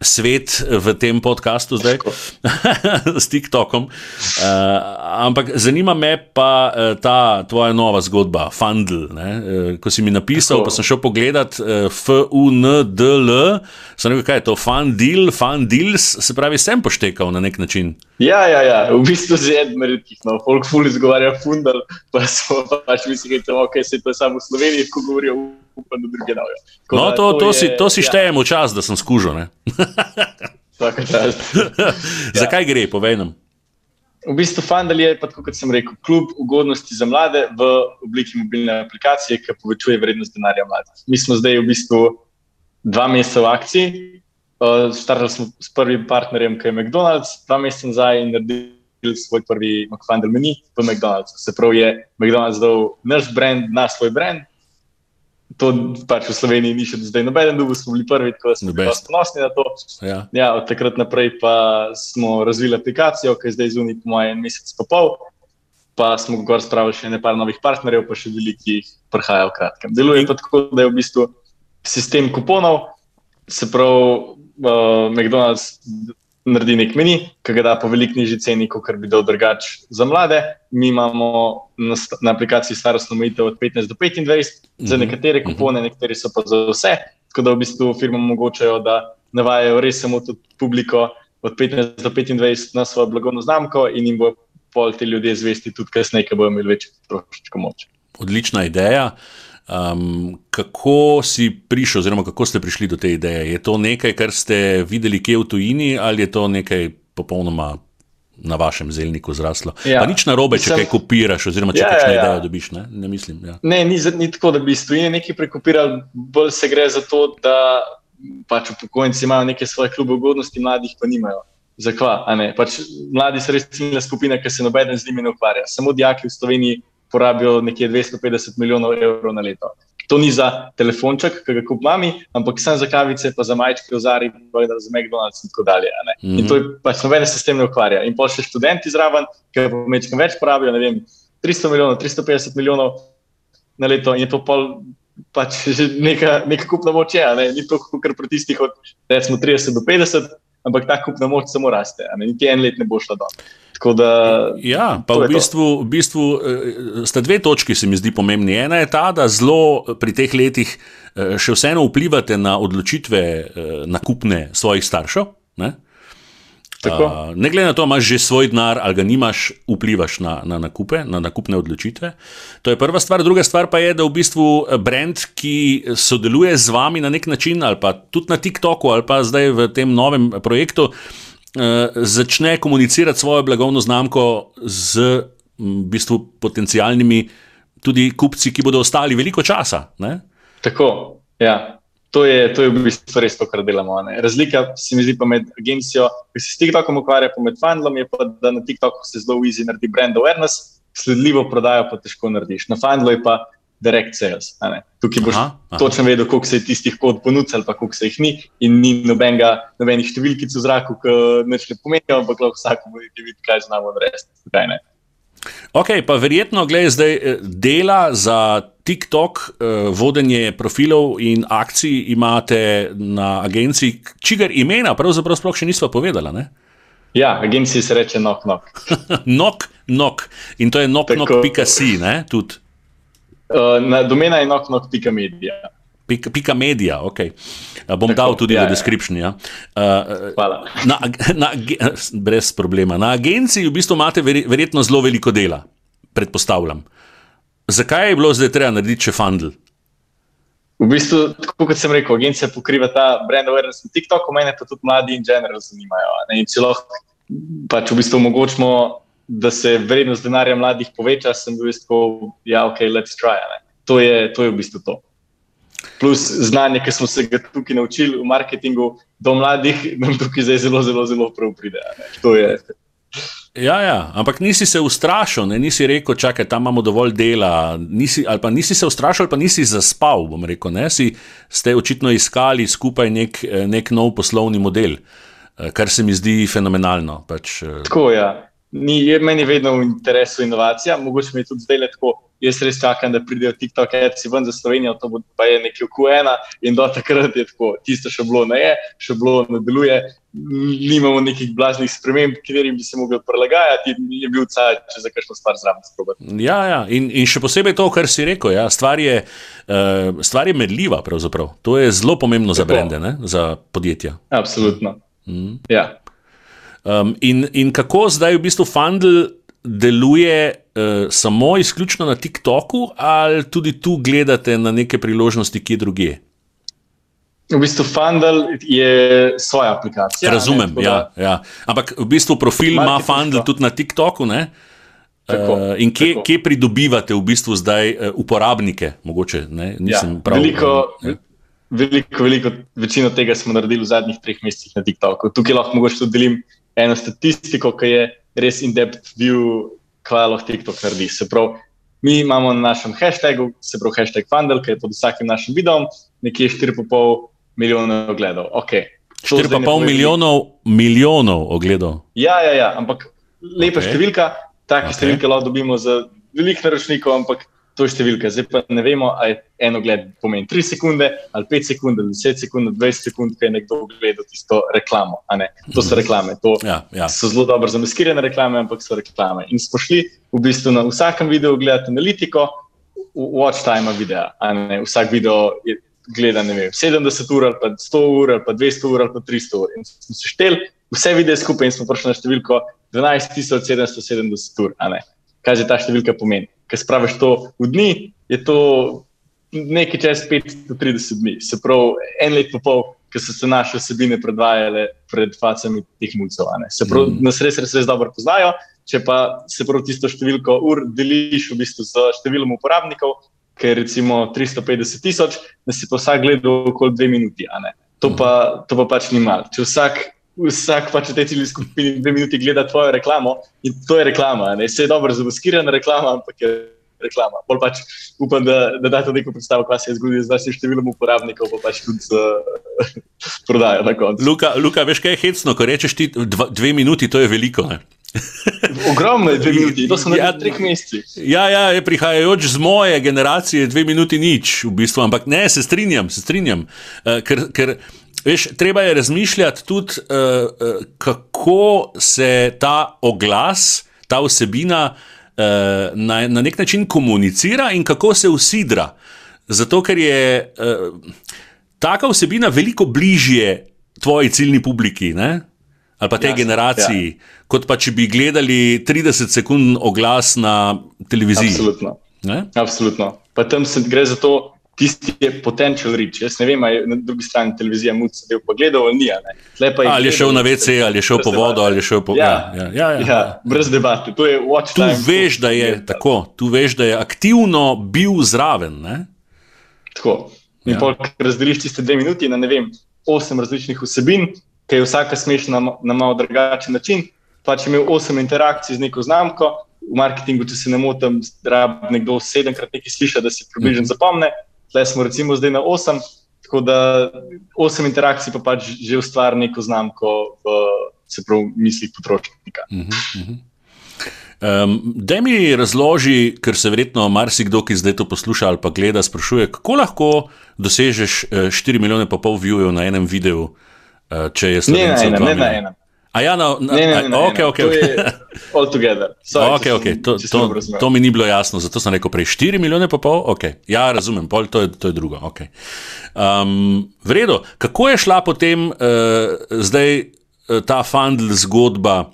svet v tem podkastu zdaj s TikTokom. Uh, ampak zanima me pa uh, ta tvoja nova zgodba, Fundl. Uh, ko si mi napisal, Tako. pa sem šel pogledat uh, FUNDL, sem rekel, kaj je to, Fundil, Fundils, se pravi, sem poštekal na nek način. Ja, ja, ja. v bistvu z enim redkih, no, folk ful izgovarja Fundl, pa smo pač mislili, da okay, se to samo v Sloveniji, ko govorijo upam, da druge dajo. No, to, to, to, je, si, to si ja. štejem v čas, da sem skužil. Zakaj gre, povej nam? V bistvu Fandal je, kot sem rekel, klub ugodnosti za mlade v obliki mobilne aplikacije, ki povečuje vrednost denarja mladih. Mi smo zdaj v bistvu dva meseca v akciji. Startali smo s prvim partnerjem, ki je McDonald's, dva meseca nazaj in naredili svoj prvi McFandel meni v McDonald'su. Se pravi, je McDonald's dal naš brand na svoj brand to pač v Sloveniji ni še zdaj noben dobil, smo bili prvi, tako da smo bili ponosni na to. Ja. Ja, od takrat naprej pa smo razvili aplikacijo, ki je zdaj zunaj, po mojem, en mesec pa pol. Pa smo gor spravili še nekaj novih partnerjev, pa še veliki, ki prihajajo v kratkem. Deluje pa tako, da je v bistvu sistem kuponov, se pravi, uh, McDonald's naredi nek meni, ki ga da po veliko nižji ceni, kot bi dal drugač za mlade. Mi imamo na, na aplikaciji starostno omejitev od 15 do 25, mm -hmm. za nekatere mhm. kupone, nekateri so pa za vse. Tako da v bistvu firmam omogočajo, da navajajo res samo to publiko od 15 do 25 na svojo blagovno znamko in jim bo pol ti ljudje zvesti tudi kasneje, ker bodo imeli večjo stroškovno moč. Odlična ideja. Um, kako si prišel, oziroma kako ste prišli do te ideje? Je to nekaj, kar ste videli kje v tujini, ali je to nekaj popolnoma na vašem zelniku zraslo? Ja. Nič na robe, če Sem... kaj kopiraš, oziroma če ja, kakšno ja, ja. idejo dobiš. Ne, ne mislim. Ja. Ne, ni, ni tako, da bi iz tujine nekaj prekopirali, bolj se gre za to, da pač upokojenci imajo neke svoje klube ugodnosti, mladih pa nimajo. Zakaj? Pač, mladi so res ciljna skupina, ki se noben z njimi ne ukvarja. Samo dijaki v Sloveniji porabijo nekje 250 milijonov evrov na leto. To ni za telefonček, ki ga kupim mami, ampak sem za kavice, pa za majčke, ozari, pa za McDonald's in tako dalje. Mm -hmm. In to je pač noben se s tem ne ukvarja. In pa še študenti zraven, ki pa mečkam več porabijo, ne vem, 300 milijonov, 350 milijonov na leto in je to pol. Pač že neka, neka kupna moč je, ne? ni to, kar pri tistih od recimo 30 do 50, ampak ta kupna moč samo raste, niti en let ne bo šla dol. Da, ja, pa v bistvu, v bistvu eh, sta dve točki, se mi zdi pomembni. Ena je ta, da zelo pri teh letih eh, še vseeno vplivate na odločitve eh, nakupne svojih staršev. Ne? Uh, ne glede na to, imaš že svoj denar ali ga nimaš, vplivaš na, na nakupe, na nakupne odločitve. To je prva stvar. Druga stvar pa je, da v bistvu brand, ki sodeluje z vami na nek način, ali pa tudi na TikToku, ali pa zdaj v tem novem projektu, uh, začne komunicirati svojo blagovno znamko z v bistvu, potencijalnimi tudi kupci, ki bodo ostali veliko časa. Ne? Tako, ja. To je, to je v bistvu res to, kar delamo. Ne? Razlika se mi zdi pa med agencijo, ki se s TikTokom ukvarja, pa med Fandlom, je pa, da na TikToku se zelo easy naredi brand awareness, sledljivo prodajo pa težko narediš. Na Fandlu je pa direct sales. Tukaj boš aha, aha. točno vedel, koliko se je tistih kod ponudil, ali pa koliko se jih ni, in ni nobenega, nobenih številkic v zraku, ki neč ne pomenijo, ampak lahko vsak bo videl, kaj znamo narediti. Ok, pa verjetno, gledaj, zdaj eh, dela za TikTok, eh, vodenje profilov in akcij imate na agenciji, čigar imena pravzaprav sploh še nismo povedali. Ne? Ja, agencija se reče Nok Nok. nok Nok in to je Nok Nok.ca, ne? Tudi. Uh, na domena je noknok.media. Pika, pika medija, ok. Uh, bom Tako, dal tudi ja, v ja. description. Ja. Uh, Hvala. Na, na, brez problema. Na agenciji v bistvu imate verjetno zelo veliko dela, predpostavljam. Zakaj je bilo zdaj treba narediti še fundl? V bistvu, tako kot sem rekel, agencija pokriva ta brand awareness na TikToku, mene pa tudi mladi in general zanimajo. Ne? In če lahko pač v bistvu omogočimo da se vrednost denarja mladih poveča, sem bil tako, ja, ok, let's try. To je, to je v bistvu to. Plus znanje, ki smo se ga tukaj naučili v marketingu, do mladih, nam tukaj zdaj zelo, zelo, zelo prav pride. Ja, ja, ampak nisi se ustrašil, ne? nisi rekel, čakaj, tam imamo dovolj dela. Nisi, ali pa nisi se ustrašil, ali pa nisi zaspal. Rekel, si, ste očitno iskali skupaj nek, nek nov poslovni model, eh, kar se mi zdi fenomenalno. Pač, eh, Tako je. Ja ni, je meni vedno v interesu inovacija, mogoče mi je tudi zdaj le tako. Jaz res čakam, da pridejo TikTok, ki si ven za Slovenijo, to pa je nekaj Q1 in do takrat je tako, tisto še bilo na je, še bilo na deluje, nimamo nekih blaznih sprememb, katerim bi se mogli prilagajati in je bil cajt, če za kakšno stvar zraven sprobati. Ja, ja. In, in še posebej to, kar si rekel, ja. stvar, je, uh, stvar je medljiva pravzaprav. To je zelo pomembno tako. za brende, ne? za podjetja. Absolutno. Mm. Ja. Um, in, in kako zdaj v bistvu Fundl deluje uh, samo izključno na TikToku, ali tudi tu gledate na neke priložnosti, ki je druge? V bistvu Fundl je svoja aplikacija. Razumem, ne, ja, ja. Ampak v bistvu profil ima Fundl tudi na TikToku. Ne? Tako, uh, in kje, kje pridobivate v bistvu zdaj uh, uporabnike? Mogoče, ja, prav, veliko, uh, veliko, veliko, večino tega smo naredili v zadnjih treh mesecih na TikToku. Tukaj lahko mogoče tudi delim eno statistiko, ki je res in-depth view, kaj lahko TikTok naredi. Se pravi, mi imamo na našem hashtagu, se pravi, hashtag Fundel, ki je pod vsakim našim videom, nekje 4,5 milijona ogledov. Okay. 4,5 milijonov, milijonov ogledov. Ja, ja, ja, ampak lepa okay. številka, take okay. številke lahko dobimo za velikih naročnikov, ampak to je številka. Zdaj pa ne vemo, ali en ogled pomeni 3 sekunde, ali 5 sekund, ali 10 sekund, 20 sekund, kaj je nekdo gledal tisto reklamo. To so reklame. To ja, ja. so zelo dobro zamaskirane reklame, ampak so reklame. In smo šli v bistvu na vsakem videu gledati analitiko, watch time videa. Vsak video je gleda vem, 70 ur, ali pa 100 ur, ali pa 200 ur, ali pa 300 ur. In smo se šteli vse videe skupaj in smo prišli na številko 12.770 ur. Kaj je ta številka pomeni? Ki spraviš to v dni, je to nekaj čez 530 dni. Se pravi, en let in pol, ki so se naše vsebine predvajale pred facami teh mulcev. Se pravi, mm. nas res, res, res dobro poznajo. Če pa se prav tisto številko ur deliš v bistvu z številom uporabnikov, ki je recimo 350 tisoč, da si pa vsak gledal okoli dve minuti. To pa, to pa pač ni malo. Če vsak vsak pač v tej ciljni skupini dve minuti gleda tvojo reklamo in to je reklama. Ne? Se je dobro zamaskirana reklama, ampak je reklama. Bolj pač upam, da, da date neko predstavo, kaj se je zgodilo z našim številom uporabnikov, pa pač tudi z uh, prodajo na koncu. Luka, Luka, veš kaj je hecno, ko rečeš ti dva, dve minuti, to je veliko. Ne? Ogromno je dve minuti, to so na ja, treh mesecih. Ja, ja, je prihajajoč z moje generacije, dve minuti nič, v bistvu. Ampak ne, se strinjam, se strinjam. Uh, ker, ker, veš, treba je razmišljati tudi, uh, kako se ta oglas, ta vsebina uh, na, na nek način komunicira in kako se usidra. Zato, ker je uh, taka vsebina veliko bližje tvoji ciljni publiki. Ne? ali pa tej Jasne, generaciji, ja. kot pa če bi gledali 30 sekund oglas na televiziji. Absolutno. Absolutno. Pa tam se gre za to, tisti je potencial reč. Jaz ne vem, ali je na drugi strani televizija mu se del pogledal ali ni. Ali je šel na WC, ali je šel po vodo, ali je šel po. Ja, ja, ja, ja, ja. ja brez debate. Tu, tu veš, da je tako, tu veš, da je aktivno bil zraven. Ne? Tako. In ja. razdeliš tiste dve minuti na ne vem, osem različnih vsebin, ki je vsaka smešna na, malo drugačen način. Pa če imel osem interakcij z neko znamko, v marketingu, če se ne motim, da nekdo sedemkrat nekaj sliši, da si približno mhm. zapomne. Tle smo recimo zdaj na osem, tako da osem interakcij pa pač že ustvari neko znamko v se pravi mislih potrošnika. Um, da mi razloži, ker se verjetno marsikdo, ki zdaj to posluša ali pa gleda, sprašuje, kako lahko dosežeš 4 eh, milijone pa pol viewerjev na enem videu, uh, Eh, če je slovenski jezik. Ne, ne, ne, ne. A ja, no, ne, ne, ne, ok, ok. All together. Sorry, okay, okay. To, to, to mi ni bilo jasno, zato sem rekel prej 4 milijone pa pol. Okay. Ja, razumem, pol, to, je, to je drugo. Okay. Um, vredo, kako je šla potem uh, zdaj uh, ta fundl zgodba?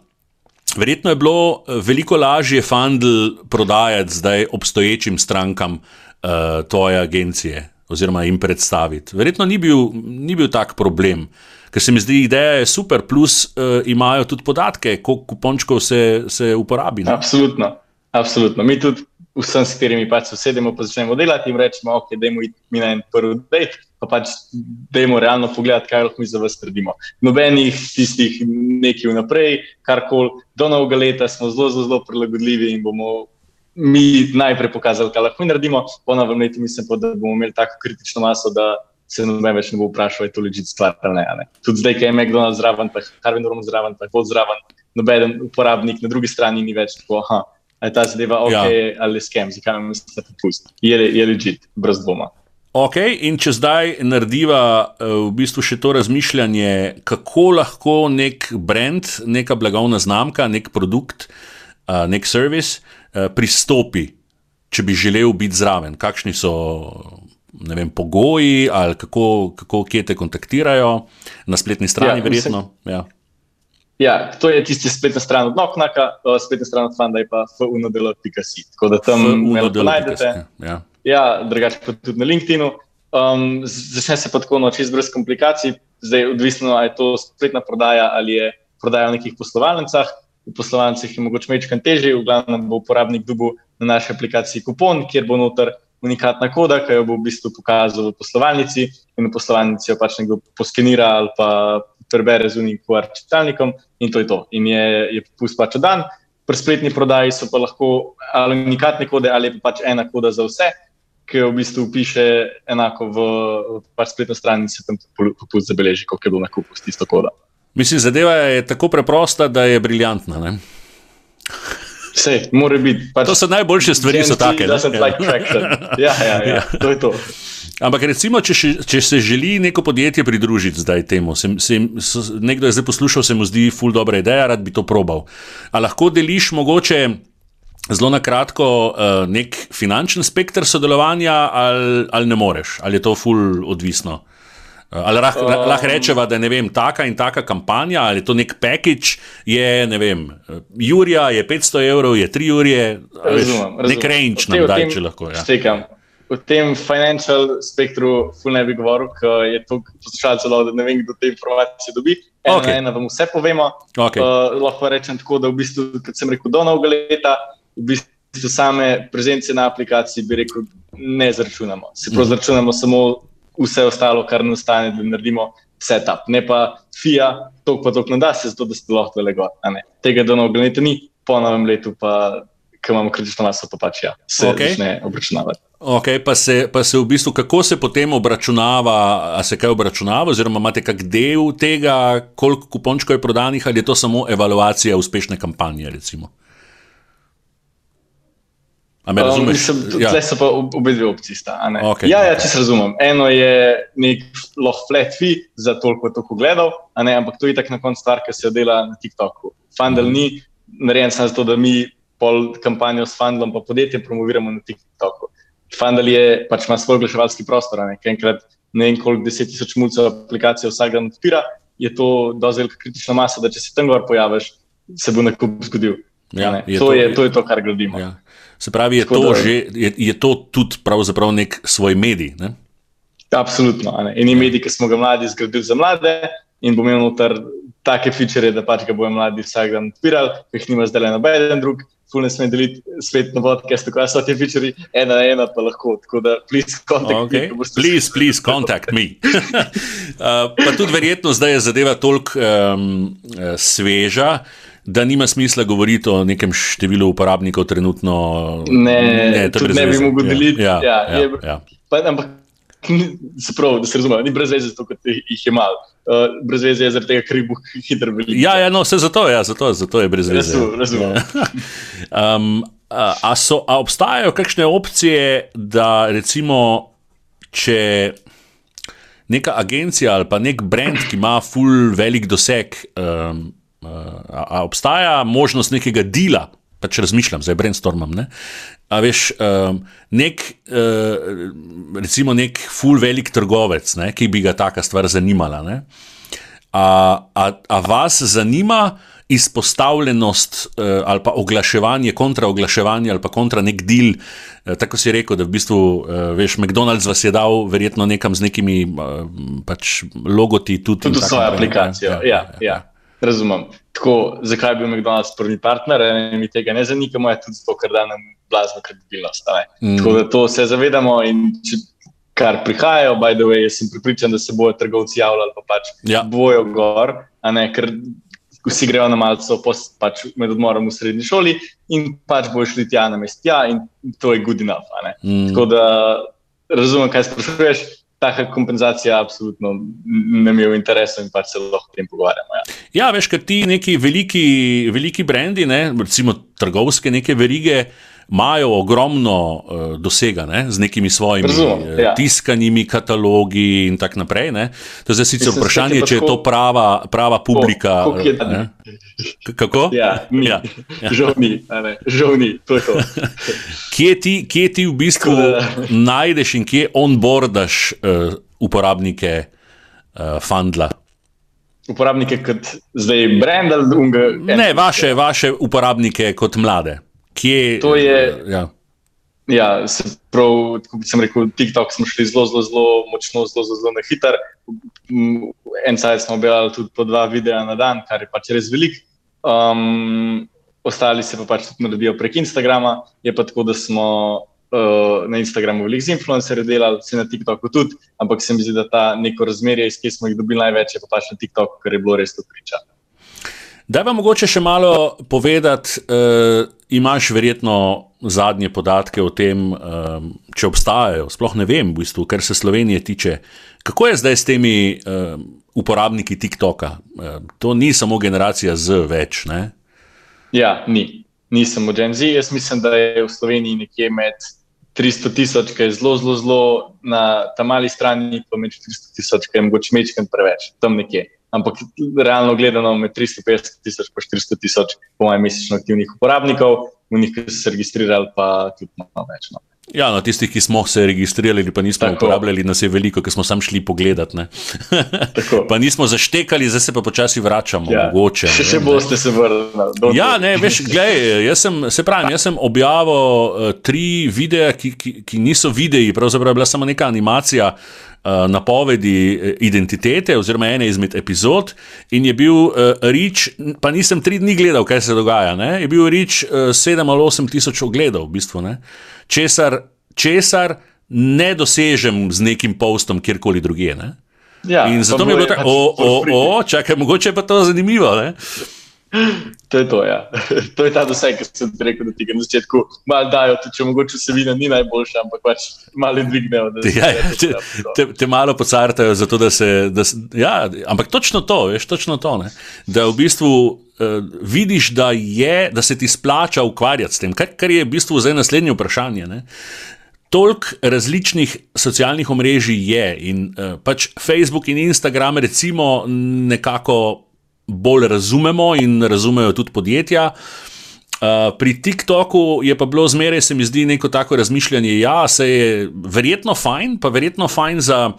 Verjetno je bilo veliko lažje fundl prodajati zdaj obstoječim strankam uh, tvoje agencije oziroma jim predstaviti. Verjetno ni bil, ni bil tak problem. Uh, ker se mi zdi, ideja je super, plus uh, imajo tudi podatke, koliko kupončkov se, se uporabi. Ne? Absolutno, absolutno. Mi tudi vsem, s katerimi pač sedemo, pa začnemo delati in rečemo, ok, dajmo mi na en prvi dejt. Pa pač, dajmo realno pogledati, kaj lahko mi za vas naredimo. Nobenih tistih nekaj vnaprej, kar koli, do novega leta smo zelo, zelo, zelo prilagodljivi in bomo mi najprej pokazali, kaj lahko naredimo. Po novem letu mislim, pa, da bomo imeli tako kritično maso, da se noben več ne bo vprašal, je to ležite stvar ali ne, ne. Tudi zdaj, ki je McDonald's zraven, pa Harvey Norman zraven, pa Pod zraven, noben uporabnik na drugi strani ni več tako, aha, je ta zadeva ok ja. ali skem, zakaj me se popusti. Je, je ležite, brez dvoma. Ok, in če zdaj narediva eh, v bistvu še to razmišljanje, kako lahko nek brand, neka blagovna znamka, nek produkt, eh, nek servis eh, pristopi, če bi želel biti zraven, kakšni so vem, pogoji, ali kako, kako kje te kontaktirajo, na spletni strani, ja, verjetno. Ja. Ja, to je tisti spletna stran od Noknaka, spletna stran od Fanda je pa funodelo.si. Tako da tam lahko najdete. Ja, ja drugače pa tudi na LinkedIn-u. Um, začne se pa tako noč, brez komplikacij. Zdaj, odvisno je to spletna prodaja ali je prodaja v nekih poslovalnicah. V poslovalnicah je mogoče mečkan težje, v glavnem bo uporabnik dobil na naši aplikaciji kupon, kjer bo noter unikatna koda, ki jo bo v bistvu pokazal v poslovalnici in v poslovalnici jo pač nekdo poskenira ali pa prebere z unikim QR čitalnikom in to je to. In je, je popust pač dan. Pri spletni prodaji so pa lahko ali unikatne kode ali pa pač ena koda za vse, ki jo v bistvu piše enako v, v pač spletni strani in se tam popust zabeleži, koliko je bilo nakupu s tisto kodo. Mislim, zadeva je tako preprosta, da je briljantna. Ne? Vse, mora biti. Pač to so najboljše stvari, so take. Ja, ja, ja, to je to. Ampak recimo, če, še, če se želi neko podjetje pridružiti zdaj temu, se, se, se, nekdo je zdaj poslušal, se mu zdi ful dobra ideja, rad bi to probal. A lahko deliš mogoče zelo na kratko uh, nek finančni spektr sodelovanja ali, ali ne moreš, ali je to ful odvisno? Ali lahko um, lah rečemo, da je taka in taka kampanja, ali to nek package, je ne vem, Jurija je 500 evrov, je 3 Jurije, nek range nam da, če lahko. Ja. V tem financial spektru, ful ne bi govoril, ker je to poslušalcev, da ne vem, kdo te informacije dobi. Eno okay. ena vam vse povemo. Okay. Uh, lahko rečem tako, da v bistvu, kot sem rekel, do novega leta, v bistvu same prezence na aplikaciji, bi rekel, ne zračunamo. Se pravi, mm. zračunamo samo vse ostalo, kar nastane, da naredimo setup. Ne pa FIA, to pa ne da se, zato da ste lahko le gor. Tega do novega leta ni, po novem letu pa ki imamo kritično maso, pa pač ja, se okay. začne obračunavati. Okay, pa, se, pa se v bistvu, kako se potem obračunava, ali se kaj obračunava, oziroma imate kak del tega, koliko kupončkov je prodanih, ali je to samo evaluacija uspešne kampanje? Recimo? Um, mislim, ja. Tukaj so pa obe dve opciji. Okay, ja, ja, če se razumem. Eno je nek lahko flat fee za toliko, toliko gledal, ampak to je tako na koncu stvar, ki se dela na TikToku. Fundel ni narejen samo zato, da mi pol kampanjo s Fundlom pa podjetje promoviramo na TikToku. Fundel je pač ima svoj oglaševalski prostor, ne enkrat ne vem koliko deset tisoč mulcev aplikacije vsak dan odpira, je to dovolj kritična masa, da če se tam gor pojaviš, se bo nakup zgodil. Ja, je to, to, je, to je to, kar gradimo. Ja. Se pravi, je to, da, že, je, je to tudi nek svoj medij. Ne? Absolutno. In je medij, ki smo ga mladi zgradili za mlade, in bomo imeli noter take feature, da pač ga bojo mladi vsak dan odpirali, ki jih nima zdaj le noben drug. Ful ne smem deliti svet na tako da so ti feature ena na ena, pa lahko. Tako da, please contact okay. me. Please, please contact me. uh, pa tudi verjetno zdaj je zadeva toliko um, sveža da nima smisla govoriti o nekem številu uporabnikov trenutno. Ne, ne, ne bi mogel deliti. Ja, ja, ja, je, ja. Pa, ampak, se pravi, da se razume, ni brez veze, zato jih je malo. Uh, brez veze je zaradi tega, ker jih bo hitro veliko. Ja, ja, no, vse zato, ja, zato, zato je brez veze. Razumem, razumem. Ja. um, a, a, so, a obstajajo kakšne opcije, da recimo, če neka agencija ali pa nek brand, ki ima full velik doseg, um, A, a obstaja možnost nekega dela, pa če razmišljam, zdaj brainstormam. Ne? A veš, um, nek, uh, recimo, nek full velik trgovec, ne, ki bi ga taka stvar zanimala. A, a, a vas zanima izpostavljenost uh, ali pa oglaševanje, kontraoglaševanje ali pa kontra nek del, uh, tako si rekel, da v bistvu, uh, veš, McDonald's vas je dal verjetno nekam z nekimi uh, pač logoti tudi. Tudi svojo aplikacijo, ja. ja, ja. Razumem. Tako, zakaj bi bil McDonald's prvi partner, in mi tega ne zanima, je tudi zato, ker da nam blazno kredibilnost. Mm. Tako da to se zavedamo in če, kar prihajajo, by the way, jaz sem pripričan, da se bojo trgovci javljali, pa pač ja. bojo gor, a ne ker. Vsi grejo na malce, pač med odmorom v srednji šoli, in pač boš šli tja na mest, ja, in to je good enough. Mm. Tako da razumem, kaj sprašuješ taka kompenzacija absolutno ne mi je v interesu in pač se lahko o tem pogovarjamo. Ja, ja veš, ker ti neki veliki, veliki brendi, ne, recimo trgovske neke verige. Imajo ogromno uh, dosega ne, z nekimi svojimi Razum, eh, ja. tiskanimi katalogi, in tako naprej. Ne. To je zdaj sicer vprašanje, če je to prava, prava publika. Ko, Kako? Ja, ni. Ja. Ja. Žal ni, žal ni. kje, ti, kje ti v bistvu najdeš in kje onboardaš uh, uporabnike uh, Fundla? Uporabnike kot zdaj drugega? Ne, vaše, vaše uporabnike kot mlade. Kje, to je. Uh, ja. Ja, se prav, kot sem rekel, TikTok smo šli zelo, zelo, zelo močno, zelo, zelo, zelo na hiter. En sajt smo objavili tudi po dva videa na dan, kar je pač res veliko. Um, ostali se pa pač tudi naredijo prek Instagrama. Je pa tako, da smo uh, na Instagramu veliko z influencerji delali, se na TikToku tudi, ampak se mi zdi, da ta neko razmerje, iz kje smo jih dobili največ, je pa pač na TikToku, ker je bilo res to priča. Da vam mogoče še malo povedati, uh, imaš verjetno zadnje podatke o tem, um, če obstajajo. Sploh ne vem, v bistvu, kar se Slovenije tiče. Kako je zdaj s temi um, uporabniki TikToka? Um, to ni samo generacija Z več. Ne? Ja, ni. Ni samo Gen Z. Jaz mislim, da je v Sloveniji nekje med 300 tisoč, ki je zelo, zelo, zelo na ta mali strani, pa med 400 tisoč, ki je mogoče mečkam preveč, tam nekje. Ampak realno gledano, med 350 tisoč in 400 tisoč, po mojem, mesečno aktivnih uporabnikov, v njih, ki so se registrirali, pa tudi malo več. No. Ja, no, tistih, ki smo se registrirali, pa nismo Tako. uporabljali, nas je veliko, ker smo sam šli pogledat. pa nismo zaštekali, zdaj se pa počasi vračamo. Ja. Mogoče, še še boste se vrnili. Ja, ne, veš, gledaj, jaz sem, se pravim, jaz sem objavil uh, tri videe, ki, ki, ki niso videi, pravzaprav je bila samo neka animacija. Uh, napovedi identitete, oziroma ene izmed epizod, in je bil uh, Rič, pa nisem tri dni gledal, kaj se dogaja. Ne? Je bil Rič uh, sedem ali osem tisoč ogledov, v bistvu. Ne? česar, česar ne dosežem z nekim postom kjerkoli drugje. Ja, in zato mi je bilo tako, pač o, o, o, čakaj, mogoče je pa to zanimivo. Ne? To je to, ja. To je ta doseg, ki sem rekel, da ti ga na začetku malo dajo, tudi če mogoče vsebina ni najboljša, ampak pač malo dvignejo. Ja, ja, te, te, te malo pocartajo, zato da se. Da, ja, ampak točno to, veš, točno to. Ne? Da v bistvu uh, vidiš, da, je, da se ti splača ukvarjati s tem, kar, kar je v bistvu zdaj naslednje vprašanje. Ne? Toliko različnih socialnih omrežij je in uh, pač Facebook in Instagram, recimo, nekako bolj razumemo in razumejo tudi podjetja. Uh, pri TikToku je pa bilo zmeraj, se mi zdi, neko tako razmišljanje, da ja, se je verjetno fajn, pa verjetno fajn za.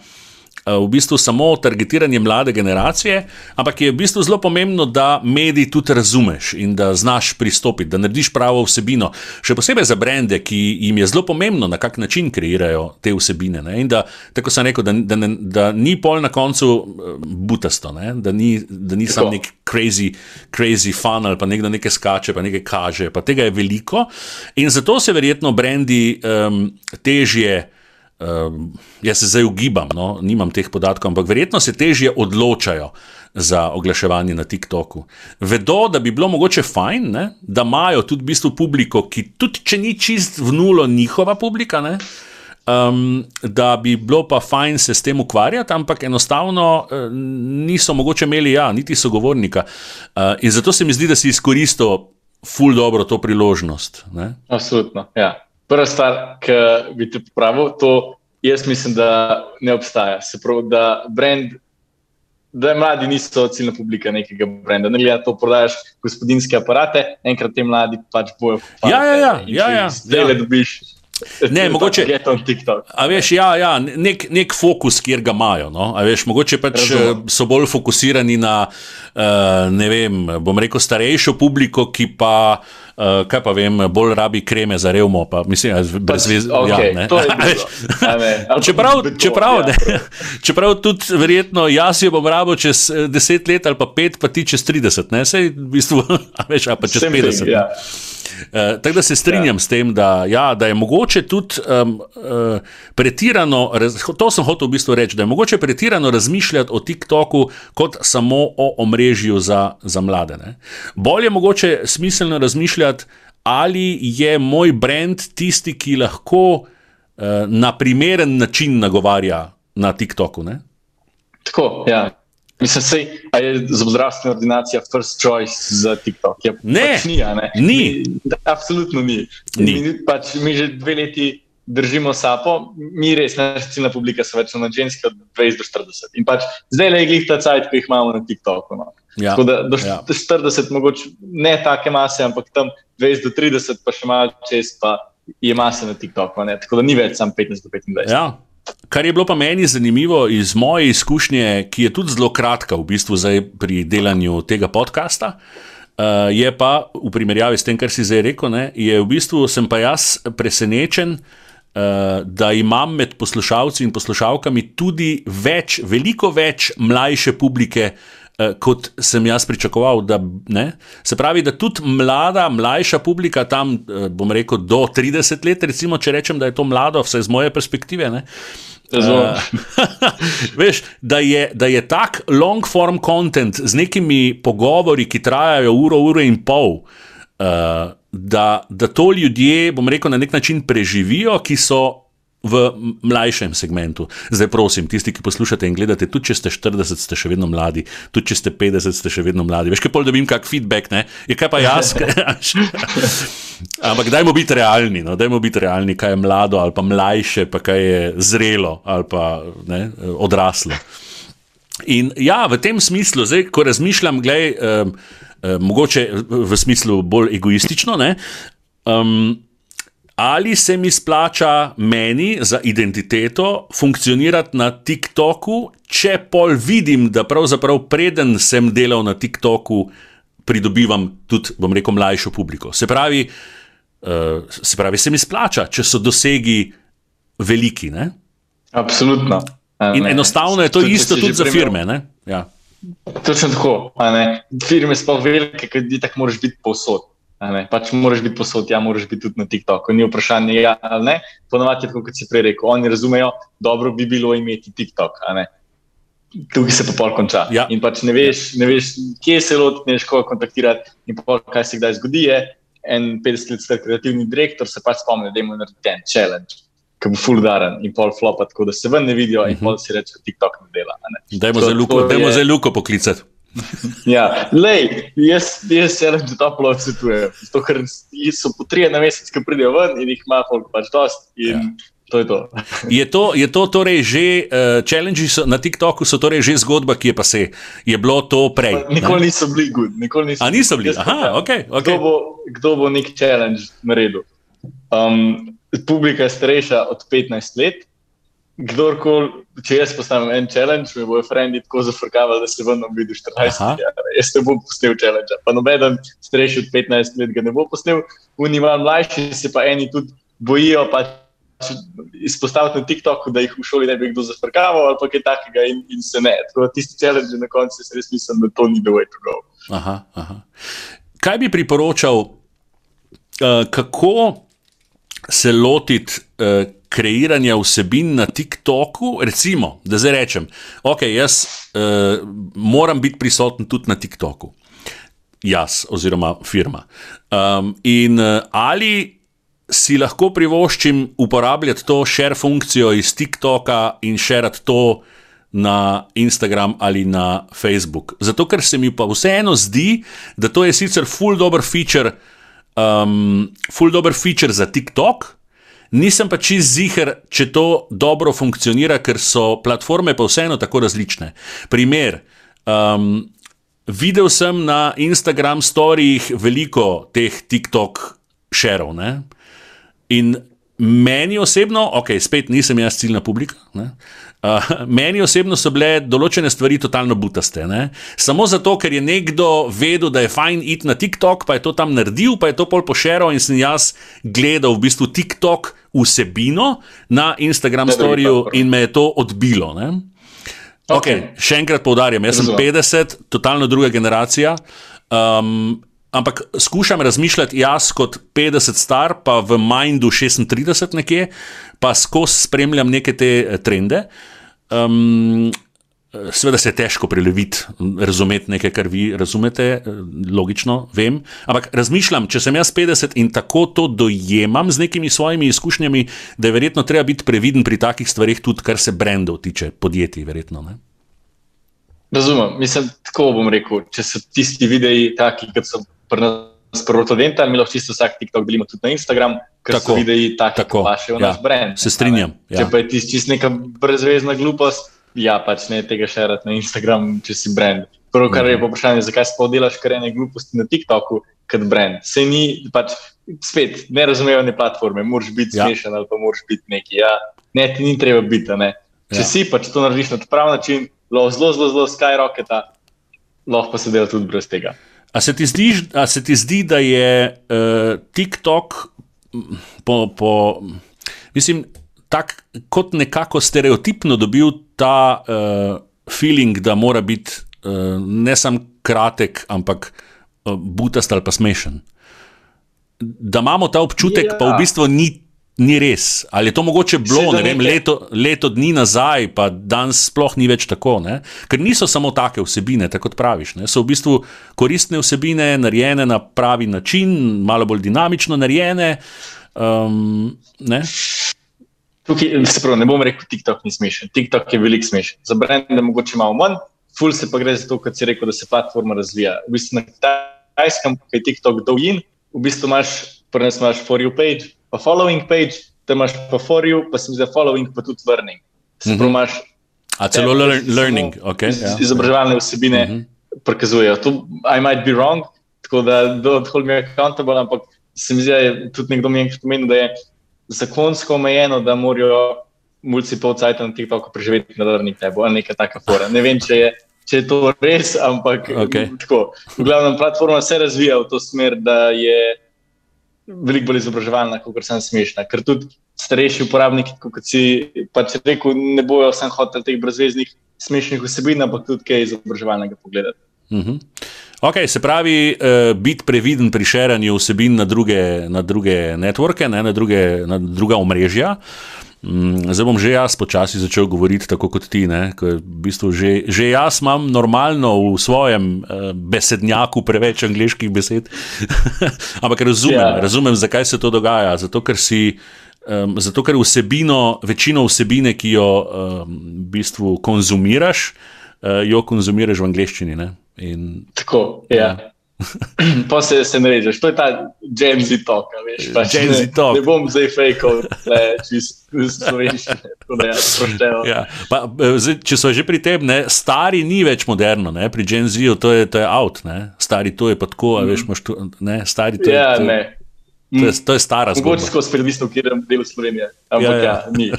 Eh, v bistvu samo targetiranje mlade generacije, ampak je v bistvu zelo pomembno, da mediji tudi razumeš in da znaš pristopiti, da narediš pravo vsebino. Še posebej za brende, ki jim je zelo pomembno, na kak način kreirajo te vsebine. Ne? In da, tako sem rekel, da, da, da, da ni pol na koncu eh, butasto, ne? da ni, da ni samo nek crazy, crazy fun ali pa nekdo nekaj skače, pa nekaj kaže. Pa tega je veliko in zato se verjetno brendi um, težje. Uh, jaz se zdaj ugibam, no, nimam teh podatkov, ampak verjetno se težje odločajo za oglaševanje na TikToku. Vedo, da bi bilo mogoče fajn, ne, da imajo tudi v bistvu publiko, ki tudi če ni čist v nulo njihova publika, ne, um, da bi bilo pa fajn se s tem ukvarjati, ampak enostavno uh, niso mogoče imeli, ja, niti sogovornika. Uh, in zato se mi zdi, da si izkoristil ful dobro to priložnost. Ne. Absolutno, ja. Prva stvar, ki bi te popravil, to jaz mislim, da ne obstaja. Se pravi, da brand. Da mladi niso ciljna publika nekega brenda. Ne glede na to, prodajaš gospodinske aparate, enkrat te mladi pač bojo. Ja, ja, ja. ja, ja zdaj le ja. dobiš. Ne, mogoče je to TikTok. A veš, ja, ja nek, nek fokus, kjer ga imajo. No? Veš, mogoče pač Razumem. so bolj fokusirani na, uh, ne vem, bom rekel, starejšo publiko, ki pa. Uh, kaj pa vem, bolj rabi kreme za revmo, pa mislim, je brez veze. Okay, ja, čeprav, čeprav, ja, čeprav tudi verjetno jaz jo bom rabo čez eh, deset let ali pa pet, pa ti čez trideset, ne, sej v bistvu, veš, pa čez petdeset. Ja. Uh, tako da se strinjam ja. s tem, da, ja, da je mogoče tudi um, uh, pretirano, to sem hotel v bistvu reči, da je mogoče pretirano razmišljati o TikToku kot samo o omrežju za, za mlade. Ne. Bolje je mogoče smiselno razmišljati, ali je moj brand tisti, ki lahko uh, na primeren način nagovarja na TikToku. Ne. Tako, ja. Mislim, da je zobozdravstvena ordinacija first choice za TikTok. Je, ne, pač ni, ne, ni. ni. Absolutno ni. ni. Mi, pač, mi že dve leti držimo sapo, mi res, naša ciljna publika so več na ženske od 20 do 40. In pač zdaj le je glih ta cajt, ki jih imamo na TikToku. No. Ja, Tako da do ja. 40, mogoče ne take mase, ampak tam 20 do 30, pa še malo čez, pa je mase na TikToku. Ne. Tako da ni več samo 15 do 25. Ja. Kar je bilo pa meni zanimivo iz moje izkušnje, ki je tudi zelo kratka, v bistvu pri delanju tega podcasta, uh, je pa v primerjavi s tem, kar si zdaj rekel, ne, je v bistvu sem pa jaz presenečen, uh, da imam med poslušalci in poslušalkami tudi več, veliko več mlajše publike. Eh, kot sem jaz pričakoval. Da, Se pravi, da tudi mlada, mlajša publika, tam bom rekel do 30 let, recimo, če rečem, da je to mlado, vse iz moje perspektive. Ne? Uh, veš, da, je, da je tak long form content z nekimi pogovori, ki trajajo uro, uro in pol, uh, da, da to ljudje, bom rekel, na nek način preživijo, ki so v mlajšem segmentu. Zdaj, prosim, tisti, ki poslušate in gledate, tudi če ste 40, ste še vedno mladi, tudi če ste 50, ste še vedno mladi. Veš, kaj pol dobim, kak feedback, ne? Je kaj pa jaz? Ampak dajmo biti realni, no? dajmo biti realni, kaj je mlado ali pa mlajše, pa kaj je zrelo ali pa ne, odraslo. In ja, v tem smislu, zdaj, ko razmišljam, gledaj, um, um, mogoče v smislu bolj egoistično, ne, um, ali se mi splača meni za identiteto funkcionirati na TikToku, če pol vidim, da pravzaprav preden sem delal na TikToku, pridobivam tudi, bom rekel, mlajšo publiko. Se pravi, uh, se pravi, se mi splača, če so dosegi veliki. Ne? Absolutno. In ne, enostavno je to tudi, isto tudi za firme. Ja. Točno tako. Firme so pa velike, ker ti tako moraš biti posod. Pač moraš biti posod, ja, moraš biti tudi na TikToku. Ni vprašanje, ja ali ne. Ponovadi, kot si prej rekel, oni razumejo, dobro bi bilo imeti TikTok. tukaj se pa pol konča. Ja. In pač ne veš, ne veš, kje se loti, ne veš, koga kontaktirati, in pol, kaj se kdaj zgodi. Je, en 50 let star kreativni direktor se pač spomni, da ima narediti en challenge. Ki bo full daren in pol flopa, tako da se ven ne vidijo, in Mhm. pol si reče, da TikTok ne dela. ne. Dajmo To- za Luko, dajmo je- za Luko poklicati. Ja, lej, jaz, jaz challenge toplo odsvetujem. Zato, ker so po trije na mesec, ki pridejo ven in jih ima folk pač dost. In Ja. to je to. Je to, je to torej že, uh, challenge na TikToku so torej že zgodba, ki je pa se, je bilo to prej. Nikoli ne? niso bili good. nikoli Niso A niso bili? Pa Aha, ok. Kdo, okay. bo, kdo bo nek challenge naredil? Um, publika je starejša od 15 let. Kdorkoli, če jaz postavim en challenge, me bojo frendi tako zafrkavali, da se ven vidi 14 Aha. let. Jaz ne bom posnel challenge. Pa noben starejši od 15 let ga ne bo posnel, oni malo mlajši se pa eni tudi bojijo. Pač Izpostaviti na TikToku, da jih v šoli ne bi kdo zafrkaval, ali pa kaj takega, in, in se ne. Tako da tisti challenge na koncu, jaz res mislim, da to ni the way to go. Aha, aha. Kaj bi priporočal, uh, kako se lotiti uh, kreiranja vsebin na TikToku? Recimo, da zdaj rečem, ok, jaz uh, moram biti prisoten tudi na TikToku. Jaz, oziroma firma. Um, in uh, ali si lahko privoščim uporabljati to share funkcijo iz TikToka in širiti to na Instagram ali na Facebook. Zato, ker se mi pa vseeno zdi, da to je sicer full dober feature, um, full dober feature za TikTok. Nisem pa čist ziger, če to dobro funkcionira, ker so platforme pa vseeno tako različne. Primer. Um, videl sem na Instagram storijih veliko teh TikTok šerov. In meni osebno, ok, spet nisem jaz ciljna publika. ne, Uh, meni osebno so bile določene stvari totalno butaste. Ne? Samo zato, ker je nekdo vedel, da je fajn iti na TikTok, pa je to tam naredil, pa je to pol pošeral in sem jaz gledal v bistvu TikTok vsebino na Instagram storju in me je to odbilo. Ne? Okay, še enkrat poudarjam, jaz sem Razumem. 50, totalno druga generacija. Um, ampak skušam razmišljati jaz kot 50 star, pa v Mindu 36 nekje, pa skozi spremljam neke te eh, trende. Um, Sveda se je težko preleviti, razumeti nekaj, kar vi razumete, eh, logično, vem. Ampak razmišljam, če sem jaz 50 in tako to dojemam z nekimi svojimi izkušnjami, da je verjetno treba biti previden pri takih stvarih, tudi kar se brendov tiče, podjetij, verjetno. Ne? Razumem, mislim, tako bom rekel. Če so tisti videi taki, kot so pri nas protodenta, mi lahko čisto vsak TikTok delimo tudi na Instagram, ker Tako, so videi taki, tako, kot paše v ja, naš brand. se strinjam, a ne. Če ja. pa je tisti čist neka brezvezna glupost, ja, pač ne tega šerati na Instagram, če si brand. Prvo, kar je Mhm. pa vprašanje, zakaj sploh delaš karene gluposti na TikToku kot brand. Se ni, pač spet nerazumevanje platforme, moraš biti Ja. ja. smešen ali pa moraš biti neki. Ja, ne, ti ni treba biti, a ne. Če Ja. ja. si pač to narediš na prav način, lahko zelo, zelo, zelo skyrocketa, lahko pa se dela tudi brez tega. A se ti zdi, se ti zdi da je uh, TikTok po, po, mislim, tak, kot nekako stereotipno dobil ta uh, feeling, da mora biti uh, ne samo kratek, ampak uh, butast ali pa smešen. Da imamo ta občutek. Ja. pa v bistvu ni. Ni res. Ali je to mogoče bilo vem, leto, leto dni nazaj, pa danes sploh ni več tako? Ne? Ker niso samo take vsebine, tako kot praviš. Ne? So v bistvu koristne vsebine, narejene na pravi način, malo bolj dinamično narejene. Um, ne? Tukaj, se pravi, ne bom rekel, TikTok ni smešen. TikTok je veliko smešen. Za brende mogoče malo manj, ful se pa gre za to, kot si rekel, da se platforma razvija. V bistvu na kitajskem, ki je TikTok dolgin, v bistvu imaš, prvi imaš for you page, pa following page, tam imaš pa for you, pa sem za following, pa tudi learning. Se pravi, imaš A celo lear, learning. Okay, iz, ja. izobraževalne vsebine Mhm. -huh. prikazujejo. To, I might be wrong, tako da don't hold me accountable, ampak se mi zdi, da je tudi nekdo mi enkrat omenil, da je zakonsko omejeno, da morajo mulci pol cajta na TikToku preživeti na learning tabu ali neka taka fora. Ne vem, če je, če je to res, ampak Okej. tako. V glavnem, platforma se razvija v to smer, da je veliko bolj izobraževalna, kot sem smešna. Ker tudi starejši uporabniki, kot si pač rekel, ne bojo sam hotel teh brezveznih smešnih vsebin, ampak tudi kaj izobraževalnega pogledati. Mhm. Okay, se pravi, uh, biti previden pri širanju vsebin na druge, na druge networke, ne, na, druge, na druga omrežja. Mm, zdaj bom že jaz počasi začel govoriti tako kot ti. V bistvu že, že jaz imam normalno v svojem uh, besednjaku preveč angliških besed. Ampak razumem, yeah. Ja. razumem, zakaj se to dogaja. Zato, ker si. Um, zato, ker vsebino, večino vsebine, ki jo um, v bistvu konzumiraš, uh, jo konzumiraš v angleščini. In, Tako, ja. pa se, se ne režeš, to je ta James Z. Talk. Veš, pač James Z. Talk. Ne bom zdaj fejkal, čisto slovenščine. Ja, ja. Eh, če so že pri tem, ne, stari ni več moderno, ne, pri James Z. to je, to je out, ne. stari to je pa tako, mm. veš, tu, ne, stari to ja, je. Ne. To je, to je stara zgodba. Mogoče skozi predvisno, kjer je del Slovenije, ampak ja, ja. ja ni.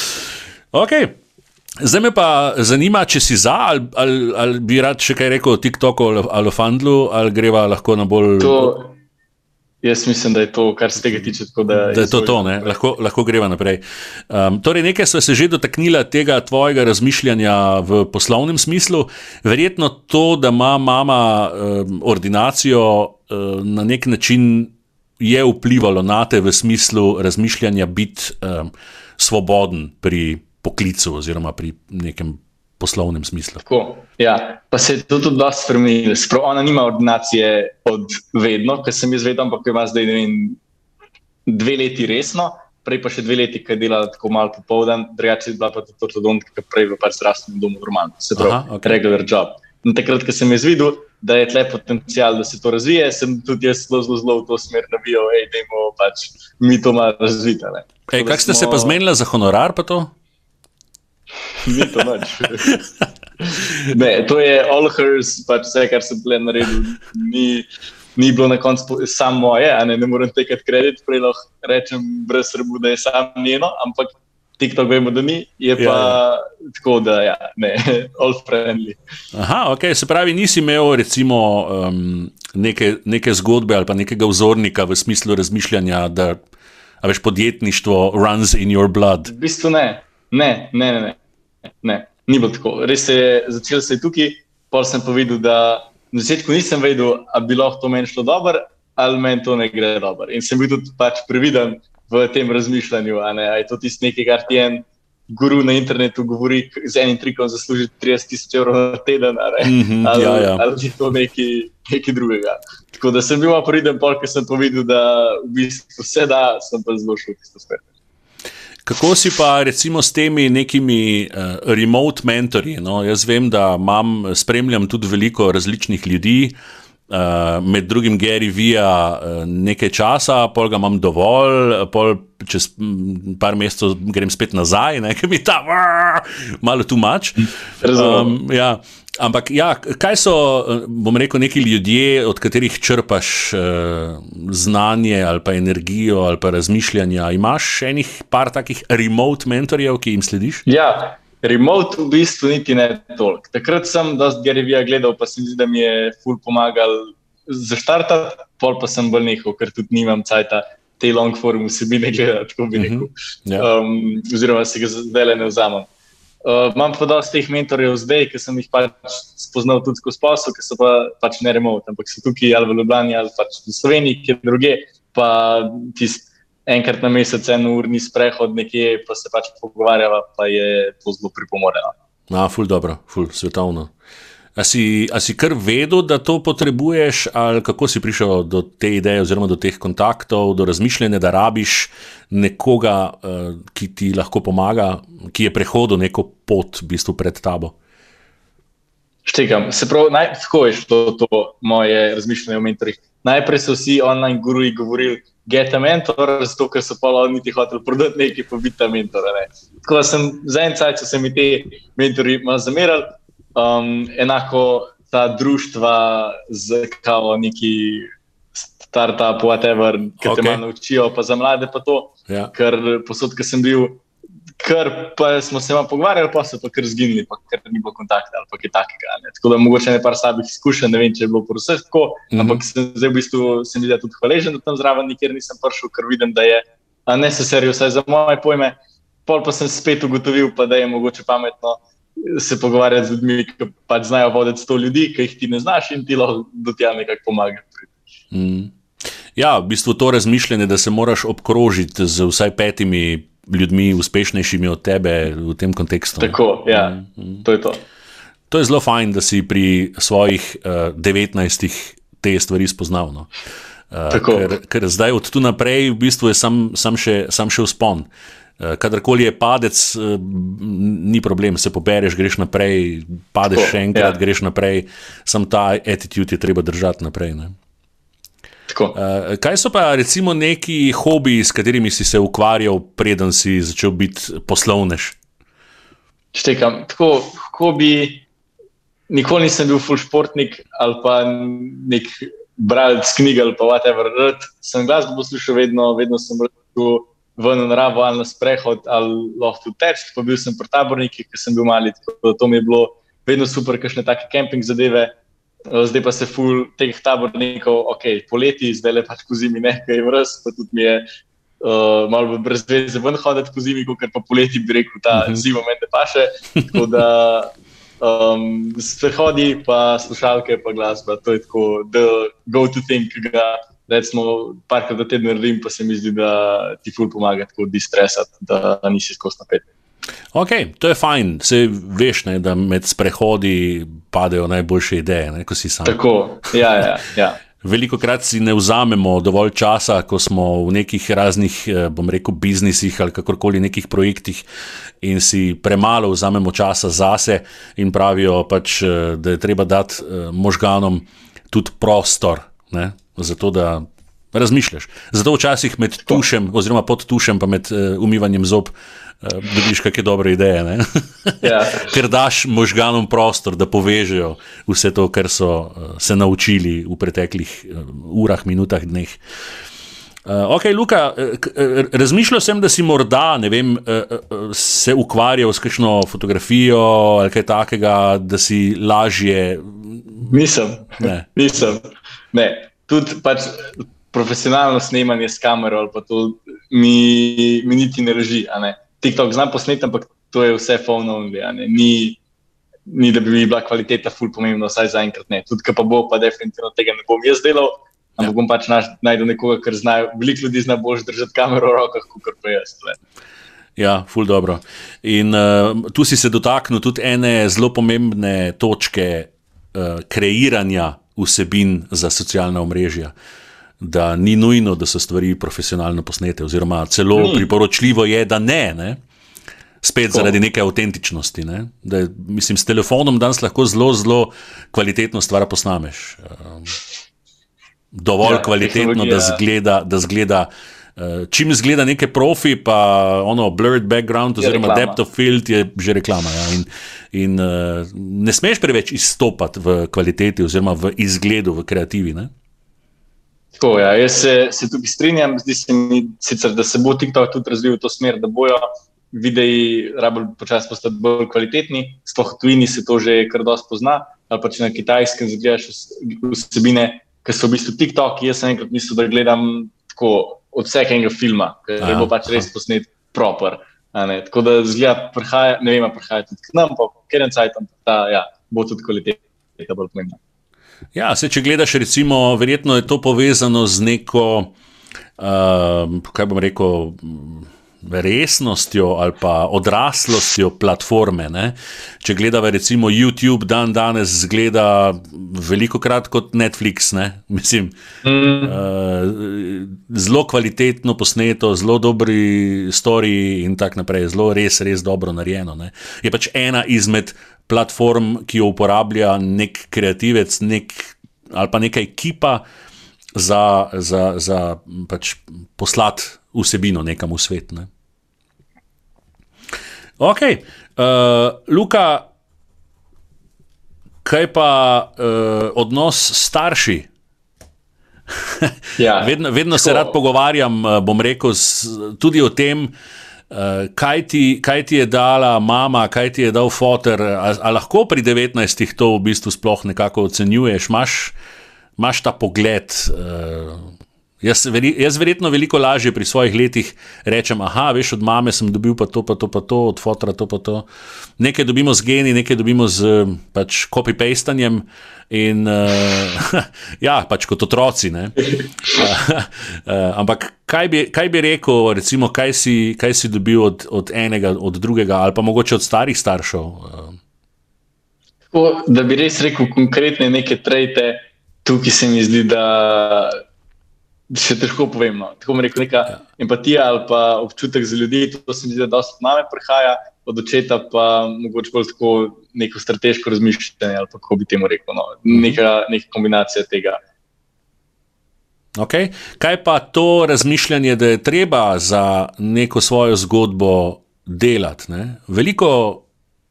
okay. Zdaj me pa zanima, če si za, ali, ali, ali bi rad še kaj rekel o TikToku ali o Fundlu, ali greva lahko na bolj. To, jaz mislim, da je to, kar se tega tiče. Da, da je to to, lahko, lahko greva naprej. Um, torej, nekaj smo se že dotaknili tega tvojega razmišljanja v poslovnem smislu. Verjetno to, da ima mama um, ordinacijo um, na nek način. Je vplivalo na te v smislu razmišljanja biti um, svoboden pri poklicu oziroma pri nekem poslovnem smislu. Tako, ja. Pa se je to tudi dosti spremenilo. Sprav ona nima ordinacije od vedno, ker sem jaz vedel, ampak ima zdaj vem, dve leti resno. Prej pa še dve leti, ki je delala tako malo popoldan, drugače je bila pa tudi ortodontka, ki prej v pač zdravstvenem domu normalno, se pravi, Aha, okay. regular job. In takrat, ko sem jaz videl, da je tle potencial, da se to razvije, sem tudi jaz zelo, zelo, zelo v to smer navijal, da imamo pač mi to malo razvita. Kaj ste smo... se pa zmenili za honorar? Pa to? Ni to noč. Ne, to je all hers, pač vse, kar sem tle naredil. Ni, ni bilo na koncu samo moje, ne, ne morem tekati kredit, prej lahko rečem brez srbu, da je samo njeno, ampak TikTok vemo, da ni, je pa ja, ja. tako, da ja, ne, all friendly. Aha, ok, se pravi, nisi imel recimo um, neke, neke zgodbe ali pa nekega vzornika v smislu razmišljanja, da veš, podjetništvo runs in your blood. V bistvu ne. Ne, ne, ne, ne, ne. ni bilo tako. Res se je začel se tukaj, pa sem povedal, da na začetku nisem vedel, ali bi lahko to meni šlo dobro, ali meni to ne gre dobro. In sem bil tudi pač previden v tem razmišljanju, ali je to tisti nekaj, kar ti en guru na internetu govori, z enim trikom zasluži 30 tisoč evrov na teden, ali, mm -hmm, ali, ja, ja. ali je to nekaj, nekaj drugega. Tako da sem bil previden, ker sem povedal, da v bistvu vse da, sem pa zelo šel tisto smer. Kako si pa recimo s temi nekimi uh, remote mentorji? No? Jaz vem, da imam, spremljam tudi veliko različnih ljudi, uh, med drugim Gary Vija uh, nekaj časa, pol ga imam dovolj, pol čez par mesecev grem spet nazaj, ker mi ta malo tu mač. Um, ja. Ampak, ja, kaj so, bom rekel, neki ljudje, od katerih črpaš uh, znanje ali pa energijo ali pa razmišljanja? Imaš še enih par takih remote mentorjev, ki jim slediš? Ja, remote v bistvu niti ne toliko. Takrat sem dosti Gerivija gledal, pa se mi zdi, da mi je ful pomagal zaštartati, pol pa sem bolj nehal, ker tudi nimam cajta te long form vsebine gledati, tako bi mhm, rekel. Uh -huh. ja. um, oziroma se ga zdaj le ne vzamem. Uh, imam pa dosti teh mentorjev zdaj, ki sem jih pač spoznal tudi skozi posel, ki so pa, pač ne remote, ampak so tukaj ali v Ljubljani ali pač v Sloveniji, kjer druge. Pa tisti enkrat na mesec, en urni sprehod nekje, pa se pač pogovarjava, pa je to zelo pripomoreno. Na, ful dobro, ful svetovno. A si, a si kar vedel, da to potrebuješ, ali kako si prišel do te ideje, oziroma do teh kontaktov, do razmišljanja, da rabiš nekoga, uh, ki ti lahko pomaga, ki je prehodil neko pot v bistvu pred tabo? Štekam. Se pravi, naj, tako je to, to moje razmišljanje o mentorjih. Najprej so vsi online guruji govorili, get a mentor, zato ker so pa oni ti hoteli prodati nekaj, pa biti ta mentor. Ne. Tako da sem za en cajt, če se mi te mentori zamerali. Um, enako ta društva z kao neki start-up, whatever, ki okay. te malo učijo, pa za mlade pa to. Ja. Ker posod, ki sem bil, ker pa smo se vam pogovarjali, pa so pa kar zginili, pa ker ni bilo kontakta ali kaj takega. Ne. Tako da mogoče ne par slabih izkušenj, ne vem, če je bilo po vseh tako, mm -hmm. ampak sem zdaj v bistvu sem videl tudi hvaležen, da tam zraven nikjer nisem prišel, ker vidim, da je necesarijo, vsaj za moje pojme. Pol pa sem spet ugotovil, pa da je mogoče pametno se pogovarjati z ljudmi, ki pač znajo voditi sto ljudi, ki jih ti ne znaš in ti lahko do tega nekako pomagaš. Mm. Ja, v bistvu to razmišljanje, da se moraš obkrožiti z vsaj petimi ljudmi uspešnejšimi od tebe v tem kontekstu. Tako, ja, mm -hmm. to je to. To je zelo fajn, da si pri svojih uh, 19 te stvari spoznal. No. Uh, ker, ker zdaj od tu naprej v bistvu je sam, sam, še, sam še vzpon. Uh, kadarkoli je padec, uh, ni problem, se pobereš, greš naprej, padeš Tako, še enkrat, ja. greš naprej, sam ta attitude je treba držati naprej. Ne. Uh, kaj so pa recimo neki hobiji, s katerimi si se ukvarjal, preden si začel biti poslovnež? Štekam. Tako, hobi, nikoli nisem bil full športnik ali pa nek bralec knjig ali pa whatever. Rad sem glasbo poslušal, vedno, vedno sem bil v naravo ali na sprehod ali lahko teč, pa bil sem pri tabornikih, ker sem bil mali. To mi je bilo vedno super, kakšne take camping zadeve. Eh, zdaj pa se ful teh tabornikov, ok, poleti, zdaj le pač po zimi nekaj vrst, pa tudi mi je uh, malo brez veze ven hoditi po zimi, ker pa poleti bi rekel, ta uh mhm. -huh. zima meni pa še. Tako da um, sprehodi, pa slušalke, pa glasba, to je tako, the go to thing, ki ga recimo parkrat do tedna naredim, pa se mi zdi, da ti ful pomaga tako distresati, da nisi skozi napet. Ok, to je fajn, se veš, ne, da med sprehodi padejo najboljše ideje, ne, ko si sam. Tako, ja, ja. ja. Veliko krat si ne vzamemo dovolj časa, ko smo v nekih raznih, eh, bom rekel, biznisih ali kakorkoli nekih projektih, in si premalo vzamemo časa zase, in pravijo pač, eh, da je treba dati eh, možganom tudi prostor, ne, zato da razmišljaš. Zato včasih med tušem, oziroma pod tušem, pa med umivanjem zob dobiš kakšne dobre ideje. Ja. Ker daš možganom prostor, da povežejo vse to, kar so uh, se naučili v preteklih uh, urah, minutah, dneh. Uh, ok, Luka, razmišljal sem, da si morda vem, se ukvarjal s kakšno fotografijo ali kaj takega, da si lažje. Nisem. Ne. Nisem. Ne. Tudi pač profesionalno snemanje s kamero ali pa to mi, mi niti ne reži. TikTok znam posneti, ampak to je vse polno, ni, ni da bi mi bila kvaliteta ful pomembna, vsaj za enkrat ne. Tudi, pa bo, pa definitivno tega ne bom jaz delal, ampak ja. bom pač najdel nekoga, ker znajo, veliko ljudi zna bož držati kamero v rokah, kot pa jaz. Le. Ja, ful dobro. In uh, tu si se dotaknil tudi ene zelo pomembne točke uh, kreiranja vsebin za socialna omrežja. Da ni nujno, da so stvari profesionalno posnete, oziroma celo ni. priporočljivo je, da ne. ne? Spet Tako. zaradi neke avtentičnosti. Ne? Da, mislim, s telefonom danes lahko zelo, zelo kvalitetno stvar posnameš. Um, dovolj ja, kvalitetno, da zgleda. Da zgleda uh, Čim zgleda neki profi, pa ono, blurred background, oziroma depth of field, je že reklama. Ja. In, in uh, ne smeš preveč izstopati v kvaliteti, oziroma v izgledu, v kreativi. Ne? Tako, ja. Jaz se, se tukaj strinjam, zdi se mi, sicer, da se bo TikTok tudi razvil v to smer, da bojo videi rabu počasi postati bolj kvalitetni. Sploh v tujini se to že kar dosti pozna. Ali pa če na kitajskem zgledaš vsebine, ki so v bistvu TikTok, jaz sem enkrat mislil, da gledam tako od vsakega filma, ker je bo pač res posnet proper. Tako da zgleda, prihaja, ne vem, prihaja tudi k nam, pa ker en cajt tam, da ja, bo tudi kvaliteta bolj pomembna. Ja, se, če gledaš, recimo, verjetno je to povezano z neko, uh, kaj bom rekel, resnostjo ali pa odraslostjo platforme. Ne? Če gledaš, recimo, YouTube dan danes zgleda veliko krat kot Netflix. Ne? Mislim, mm. uh, zelo kvalitetno posneto, zelo dobri story in tako naprej, zelo res, res dobro narejeno. Ne? Je pač ena izmed platform, ki jo uporablja nek kreativec nek, ali pa neka ekipa za, za, za pač poslati vsebino nekam v svet. Ne. Ok, uh, Luka, kaj pa uh, odnos starši? ja, vedno vedno se rad pogovarjam, uh, bom rekel, s, tudi o tem, uh, kaj, ti, kaj ti je dala mama, kaj ti je dal fotor, ali lahko pri 19-ih to v bistvu sploh nekako ocenjuješ, imaš ta pogled uh, Jaz, veri, jaz verjetno veliko lažje pri svojih letih rečem, ah, veš, od mame sem dobil pa to, pa to, pa to, od fotra to, pa to. Nekaj dobimo z geni, nekaj dobimo z pač, copy-pastanjem. In uh, ja, pač kot otroci. uh, uh, ampak kaj bi, kaj bi rekel, recimo, kaj si, kaj si dobil od, od enega, od drugega, ali pa mogoče od starih staršev? Uh. Tako, da bi res rekel konkretne neke trajte, tukaj se mi zdi, da še težko povem. No. Tako mi rekel, neka ja. empatija ali pa občutek za ljudi, to se mi zdi, da dosta mame prihaja, od očeta pa mogoče bolj tako neko strateško razmišljanje ali kako bi temu rekel. No. Mhm. Neka, neka kombinacija tega. Okay. Kaj pa to razmišljanje, da je treba za neko svojo zgodbo delati? Ne? Veliko,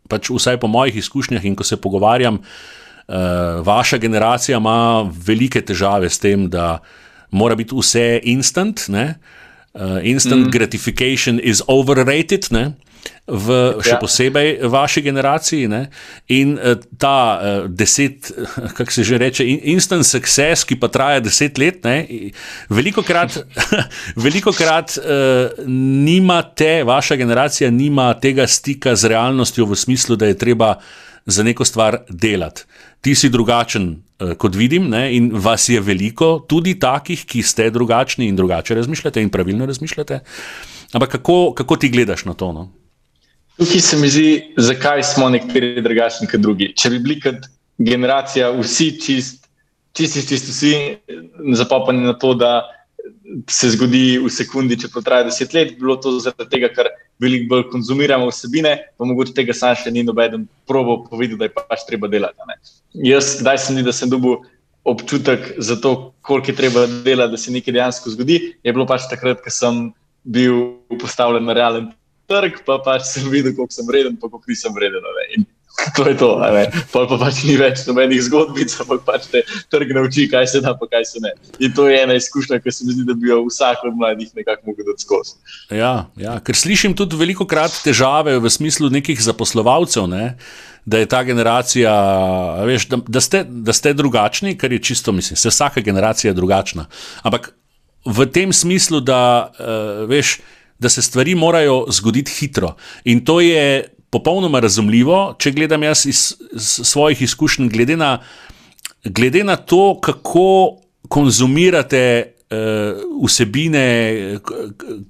pač vsaj po mojih izkušnjah in ko se pogovarjam, uh, vaša generacija ima velike težave s tem, da uh, mora biti vse instant. Uh, instant mm. gratification is overrated. Ne? V, še ja. posebej vaši generaciji. Ne? In uh, ta uh, deset, kako se že reče, instant success, ki pa traja deset let, ne? veliko krat, veliko krat uh, nima te, vaša generacija nima tega stika z realnostjo v smislu, da je treba za neko stvar delati. Ti si drugačen, uh, kot vidim, ne? in vas je veliko, tudi takih, ki ste drugačni in drugače razmišljate in pravilno razmišljate. Ampak kako, kako ti gledaš na to? No? Tukaj se mi zdi, zakaj smo nekateri drugačni kot drugi. Če bi bili kot generacija, vsi čist, čisti, čisti, vsi zapopani na to, da se zgodi v sekundi, če traja deset let, bilo to zaradi tega, ker veliko bolj konzumiramo vsebine, pa mogoče tega sam še ni noben probo povedal, da je pač treba delati. Ne. Jaz, kdaj sem videl, da sem dobil občutek za to, koliko je treba delati, da se nekaj dejansko zgodi, je bilo pač takrat, ko sem bil postavljen na realen trg, pa pač sem videl, koliko sem vreden, pa koliko nisem vreden. To je to, pa, pa pač ni več nobenih zgodbic, ampak pač te trg nauči, kaj se da, pa kaj se ne. In to je ena izkušnja, ki se mi zdi, da bi jo vsak od mladih nekako dati skozi. Ja, ja, ker slišim tudi veliko krat težave v smislu nekih zaposlovalcev, ne? da je ta generacija, veš, da, da, ste, da ste drugačni, kar je čisto, mislim, se vsaka generacija je drugačna. Ampak v tem smislu, da, uh, veš, da se stvari morajo zgoditi hitro. In to je popolnoma razumljivo, če gledam jaz iz, iz svojih izkušenj, glede na, glede na to, kako konzumirate. Uh, vsebine,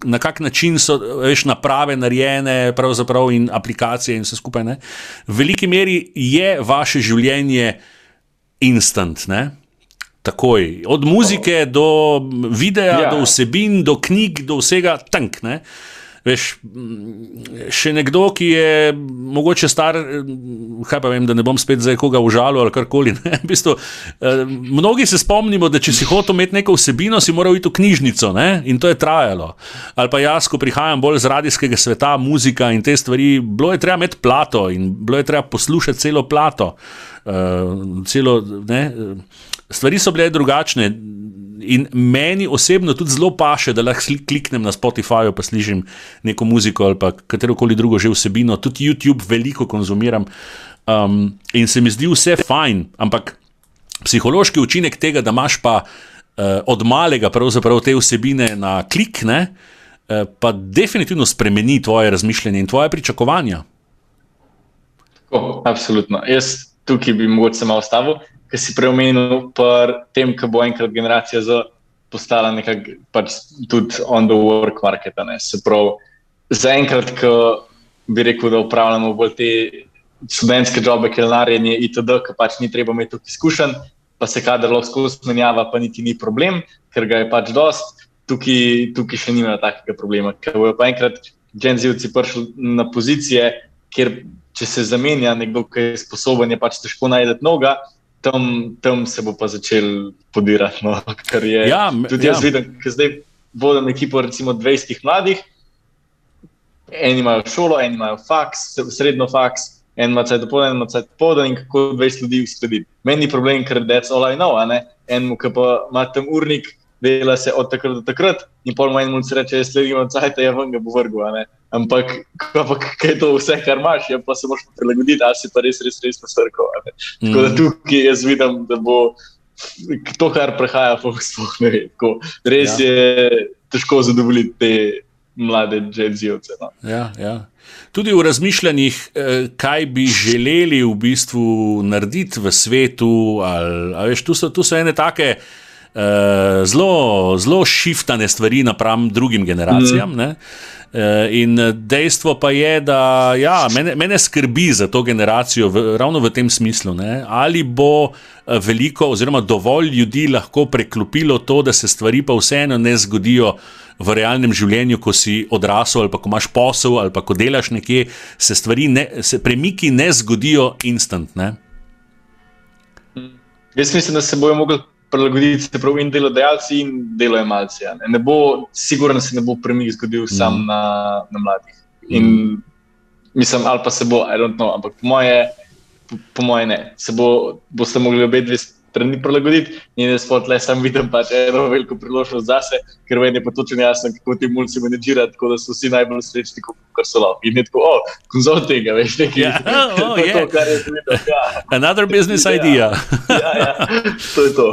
na kak način so veš, naprave narejene, in aplikacije, in vse skupaj. Ne? V veliki meri je vaše življenje instant, ne? takoj. Od muzike do videa, ja. do vsebin, do knjig, do vsega tank. Ne? Veš, še nekdo, ki je mogoče star, kaj pa vem, da ne bom spet za koga užalil ali karkoli. V bistvu, eh, mnogi se spomnimo, da če si hotel imeti neko vsebino, si moral iti v knjižnico ne? in to je trajalo. Ali pa jaz, ko prihajam bolj z radijskega sveta, muzika in te stvari, bilo je treba imeti plato in bilo je treba poslušati celo plato. Uh, celo, stvari so bile drugačne. In meni osebno tudi zelo paše, da lahko kliknem na Spotify, pa slišim neko muziko ali katero koli drugo že vsebino, tudi YouTube veliko konzumiram. Um, in se mi zdi vse fajn, ampak psihološki učinek tega, da imaš pa uh, od malega te vsebine na klik, ne, uh, pa definitivno spremeni tvoje razmišljanje in tvoje pričakovanja. Tako, absolutno. Jaz tukaj bi mogoče samo ostavil ki si preomenil, pa tem, ki bo enkrat generacija Z postala nekako pač tudi on the work market. Se pravi, zaenkrat, ki bi rekel, da upravljamo bolj te študentske jobe, kelnarjenje itd., ki pač ni treba imeti tukaj izkušenj, pa se kader lahko smenjava, pa niti ni problem, ker ga je pač dost. Tukaj, tukaj še nimajo takega problema. Ker bojo pa enkrat genzivci prišli na pozicije, kjer če se zamenja nekdo, ki je sposoben, je pač težko najti noga tam, tam se bo pa začel podirati. No, je, ja, tudi jaz ja. vidim, da zdaj vodim ekipo, recimo 20 mladih, eni imajo šolo, eni imajo faks, srednjo faks. En ima cajt dopolnjen, en ima cajt podan in kako 20 ljudi uskladi. Meni ni problem, ker that's all I know, en mu, ki pa ima tam urnik, dela se od takrat do takrat, in pol manj mu se reče, jaz sledim od cajta, ja, vam ga bo vrgel. Ampak, kaj je to vse, kar imaš, ja, pa se moraš prilagoditi, ali si pa res, res, res posrkal. Mm. Tako da tukaj jaz vidim, da bo to, kar prehaja, pa sploh ne vem. Ko, res ja. je težko zadovoljiti te mlade džezijce. No. Ja, ja. Tudi v razmišljanjih, eh, kaj bi želeli v bistvu narediti v svetu. Ali, veš, tu, so, tu so ene take uh, zelo, zelo šiftane stvari napram drugim generacijam. Mm. Uh, in dejstvo pa je, da ja, mene, mene skrbi za to generacijo, v, ravno v tem smislu, ne? ali bo veliko, oziroma dovolj ljudi lahko preklopilo to, da se stvari pa vseeno ne zgodijo v realnem življenju, ko si odrasel ali pa ko imaš posel ali pa ko delaš nekje, se stvari, ne, se premiki ne zgodijo instant. Ne? Jaz mislim, da se bojo mogli prilagoditi se pravi in delodajalci in delojemalci. Ne? ne bo, sigurno se ne bo premik zgodil mm. sam na, na mladih. In mm. mislim, ali pa se bo, I don't know, ampak po moje, po, po moje ne. Se bo, boste mogli obe dve strani prilagoditi. In jaz pa tle sem videl pač eno veliko priložnost zase, ker meni je pa točno jasno, kako ti mulci menedžirajo, tako da so vsi najbolj srečni, kot so lahko. In je tako, oh, konzulting, veš, nekaj. Yeah. Oh, oh, yeah. to, kar je videl. Ja. Another business ja. idea. ja, ja, to je to.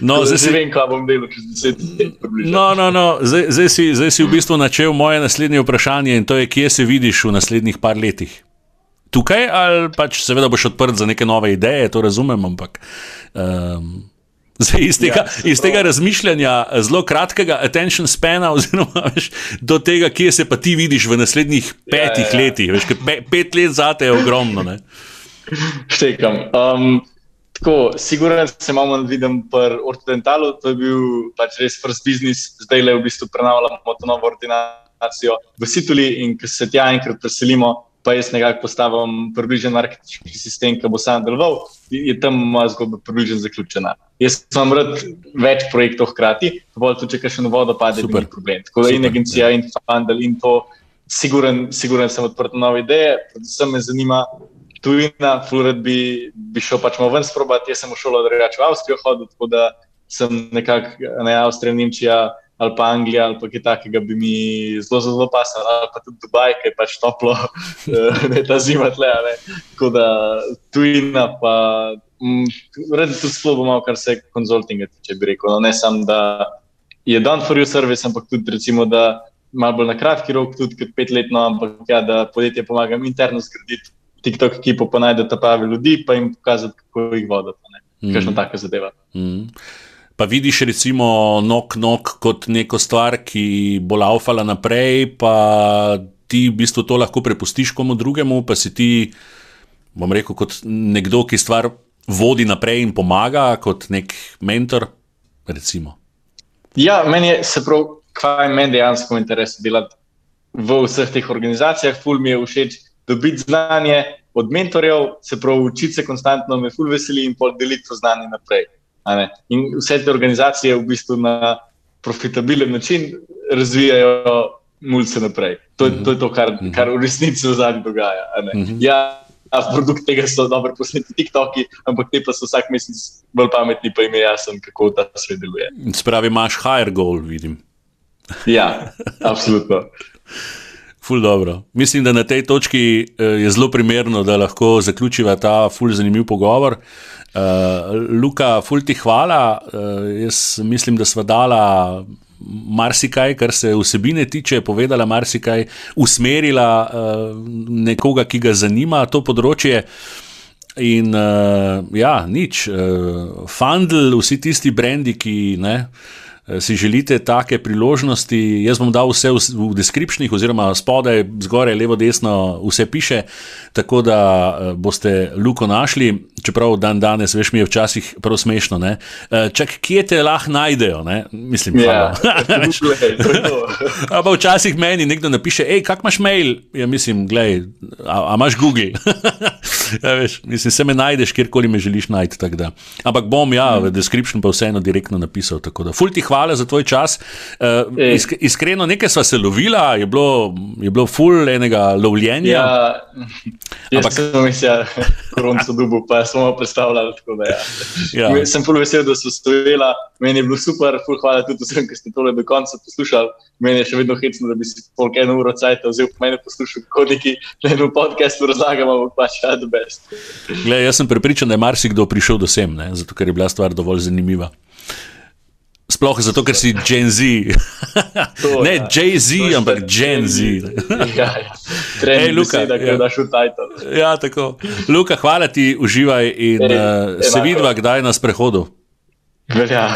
No, zdaj si vem, kaj bom delal čez deset let. No, no, no. Zdaj, zdaj, si, zdaj si v bistvu načel moje naslednje vprašanje in to je, kje se vidiš v naslednjih par letih tukaj, ali pač seveda boš odprt za neke nove ideje, to razumem, ampak. Um, Zdaj, iz tega, ja, iz tega razmišljanja, zelo kratkega attention spana, oziroma veš, do tega, kje se pa ti vidiš v naslednjih petih ja, ja. letih. Veš, pe, pet let za te je ogromno. Štekam. Um, tako, siguren sem, da vidim pri ortodentalu, to je bil pač res first business, zdaj le v bistvu prenavljamo to novo ordinacijo v Situli in ko se tja enkrat preselimo, pa jaz nekako postavim približen marketinški sistem, ki bo sam deloval, je tam moja zgodba približno zaključena. Jaz sem rad več projektov hkrati, pa bolj tudi, če še na vodo pade, ni problem. Tako da in agencija, ja. in fundal, in to, siguren, siguren sem odprt na nove ideje, predvsem me zanima. Tujina, Florid bi, bi šel pač malo ven sprobati. Jaz sem v šolo, da rečem, v Avstrijo hodil, tako da sem nekako na Avstrijo, Nemčija, ali pa Anglija, ali pa kaj takega, bi mi zelo, zelo pasalo, ali pa tudi Dubaj, ki je pač toplo, eh, ne ta zima tle. Tako da tujina, pa mm, tudi sploh malo, kar se konzultinga tiče, bi rekel. No, ne samo, da je done for you service, ampak tudi recimo, da malo bolj na kratki rok, tudi kot petletno, ampak ja, da podjetje pomagam interno zgraditi TikTok ekipo, pa najde ta pravi ljudi, pa jim pokazati, kako jih voditi. Mm. tako zadeva. Mm pa vidiš recimo nok nok kot neko stvar, ki bo laufala naprej, pa ti v bistvu to lahko prepustiš komu drugemu, pa si ti, bom rekel, kot nekdo, ki stvar vodi naprej in pomaga, kot nek mentor. Recimo. Ja, meni je se prav, kaj meni dejansko interesuje delati v vseh teh organizacijah. Ful mi je všeč dobiti znanje od mentorjev, se pravi, učiti se konstantno, me ful veseli in pol deliti to znanje naprej. In vse te organizacije v bistvu na profitabilen način razvijajo mulce naprej. To, to je to, kar, mhm. kar v resnici v zadnji dogaja. Mhm. Ja, produkt tega so dobro posneti TikToki, ampak te pa so vsak mesec bolj pametni, pa jim je jasno, kako ta svet deluje. Spravi, imaš higher goal, vidim. Ja, absolutno. Ful dobro. Mislim, da na tej točki eh, je zelo primerno, da lahko zaključiva ta ful zanimiv pogovor. Uh, Luka, ful ti hvala. Uh, jaz mislim, da smo dala marsikaj, kar se vsebine tiče, povedala marsikaj, usmerila uh, nekoga, ki ga zanima to področje. In uh, ja, nič, uh, Fundl, vsi tisti brendi, ki ne. Eh, si želite take priložnosti, jaz bom dal vse v, v deskripcijah, oziroma spodaj, zgoraj, levo, desno, vse piše, tako da uh, boste luko našli. Čeprav dan danes, veš, mi je včasih prav smešno. Uh, čak, kje te lahko najdejo? Ne? Mislim, da ja, je to. Ampak včasih meni nekdo napiše, hej, kak imaš mail? Ja, mislim, gledaj, a, a imaš Google. ja, veš, mislim, se me najdeš, kjerkoli me želiš najti. Ampak bom ja, v deskripciji pa vseeno direktno napisal. Fulti hvala za tvoj čas. Uh, isk, iskreno, nekaj sva se lovila, je bilo, je bilo full enega lovljenja. Ja, Ampak sem mislil, da so dubu, pa smo predstavljali. Da, ja. Ja. Sem full vesel, da so stojila. Meni je bilo super, full hvala tudi vsem, ki ste tole do konca poslušali. Meni je še vedno hecno, da bi si polk eno uro cajt vzel po meni poslušal, kot neki na enem podkastu razlagamo, pa pač ja, the best. Glej, jaz sem prepričan, da je marsikdo prišel do sem, ne? zato ker je bila stvar dovolj zanimiva. Sploh zato, ker si Gen Z. To, ne ja. Jay-Z, ampak Gen Z. ja, ja. Hej, Luka, da ja. daš v titel. Ja, tako. Luka, hvala ti, uživaj in Ej, uh, se vidva, kdaj na sprehodu. Ja.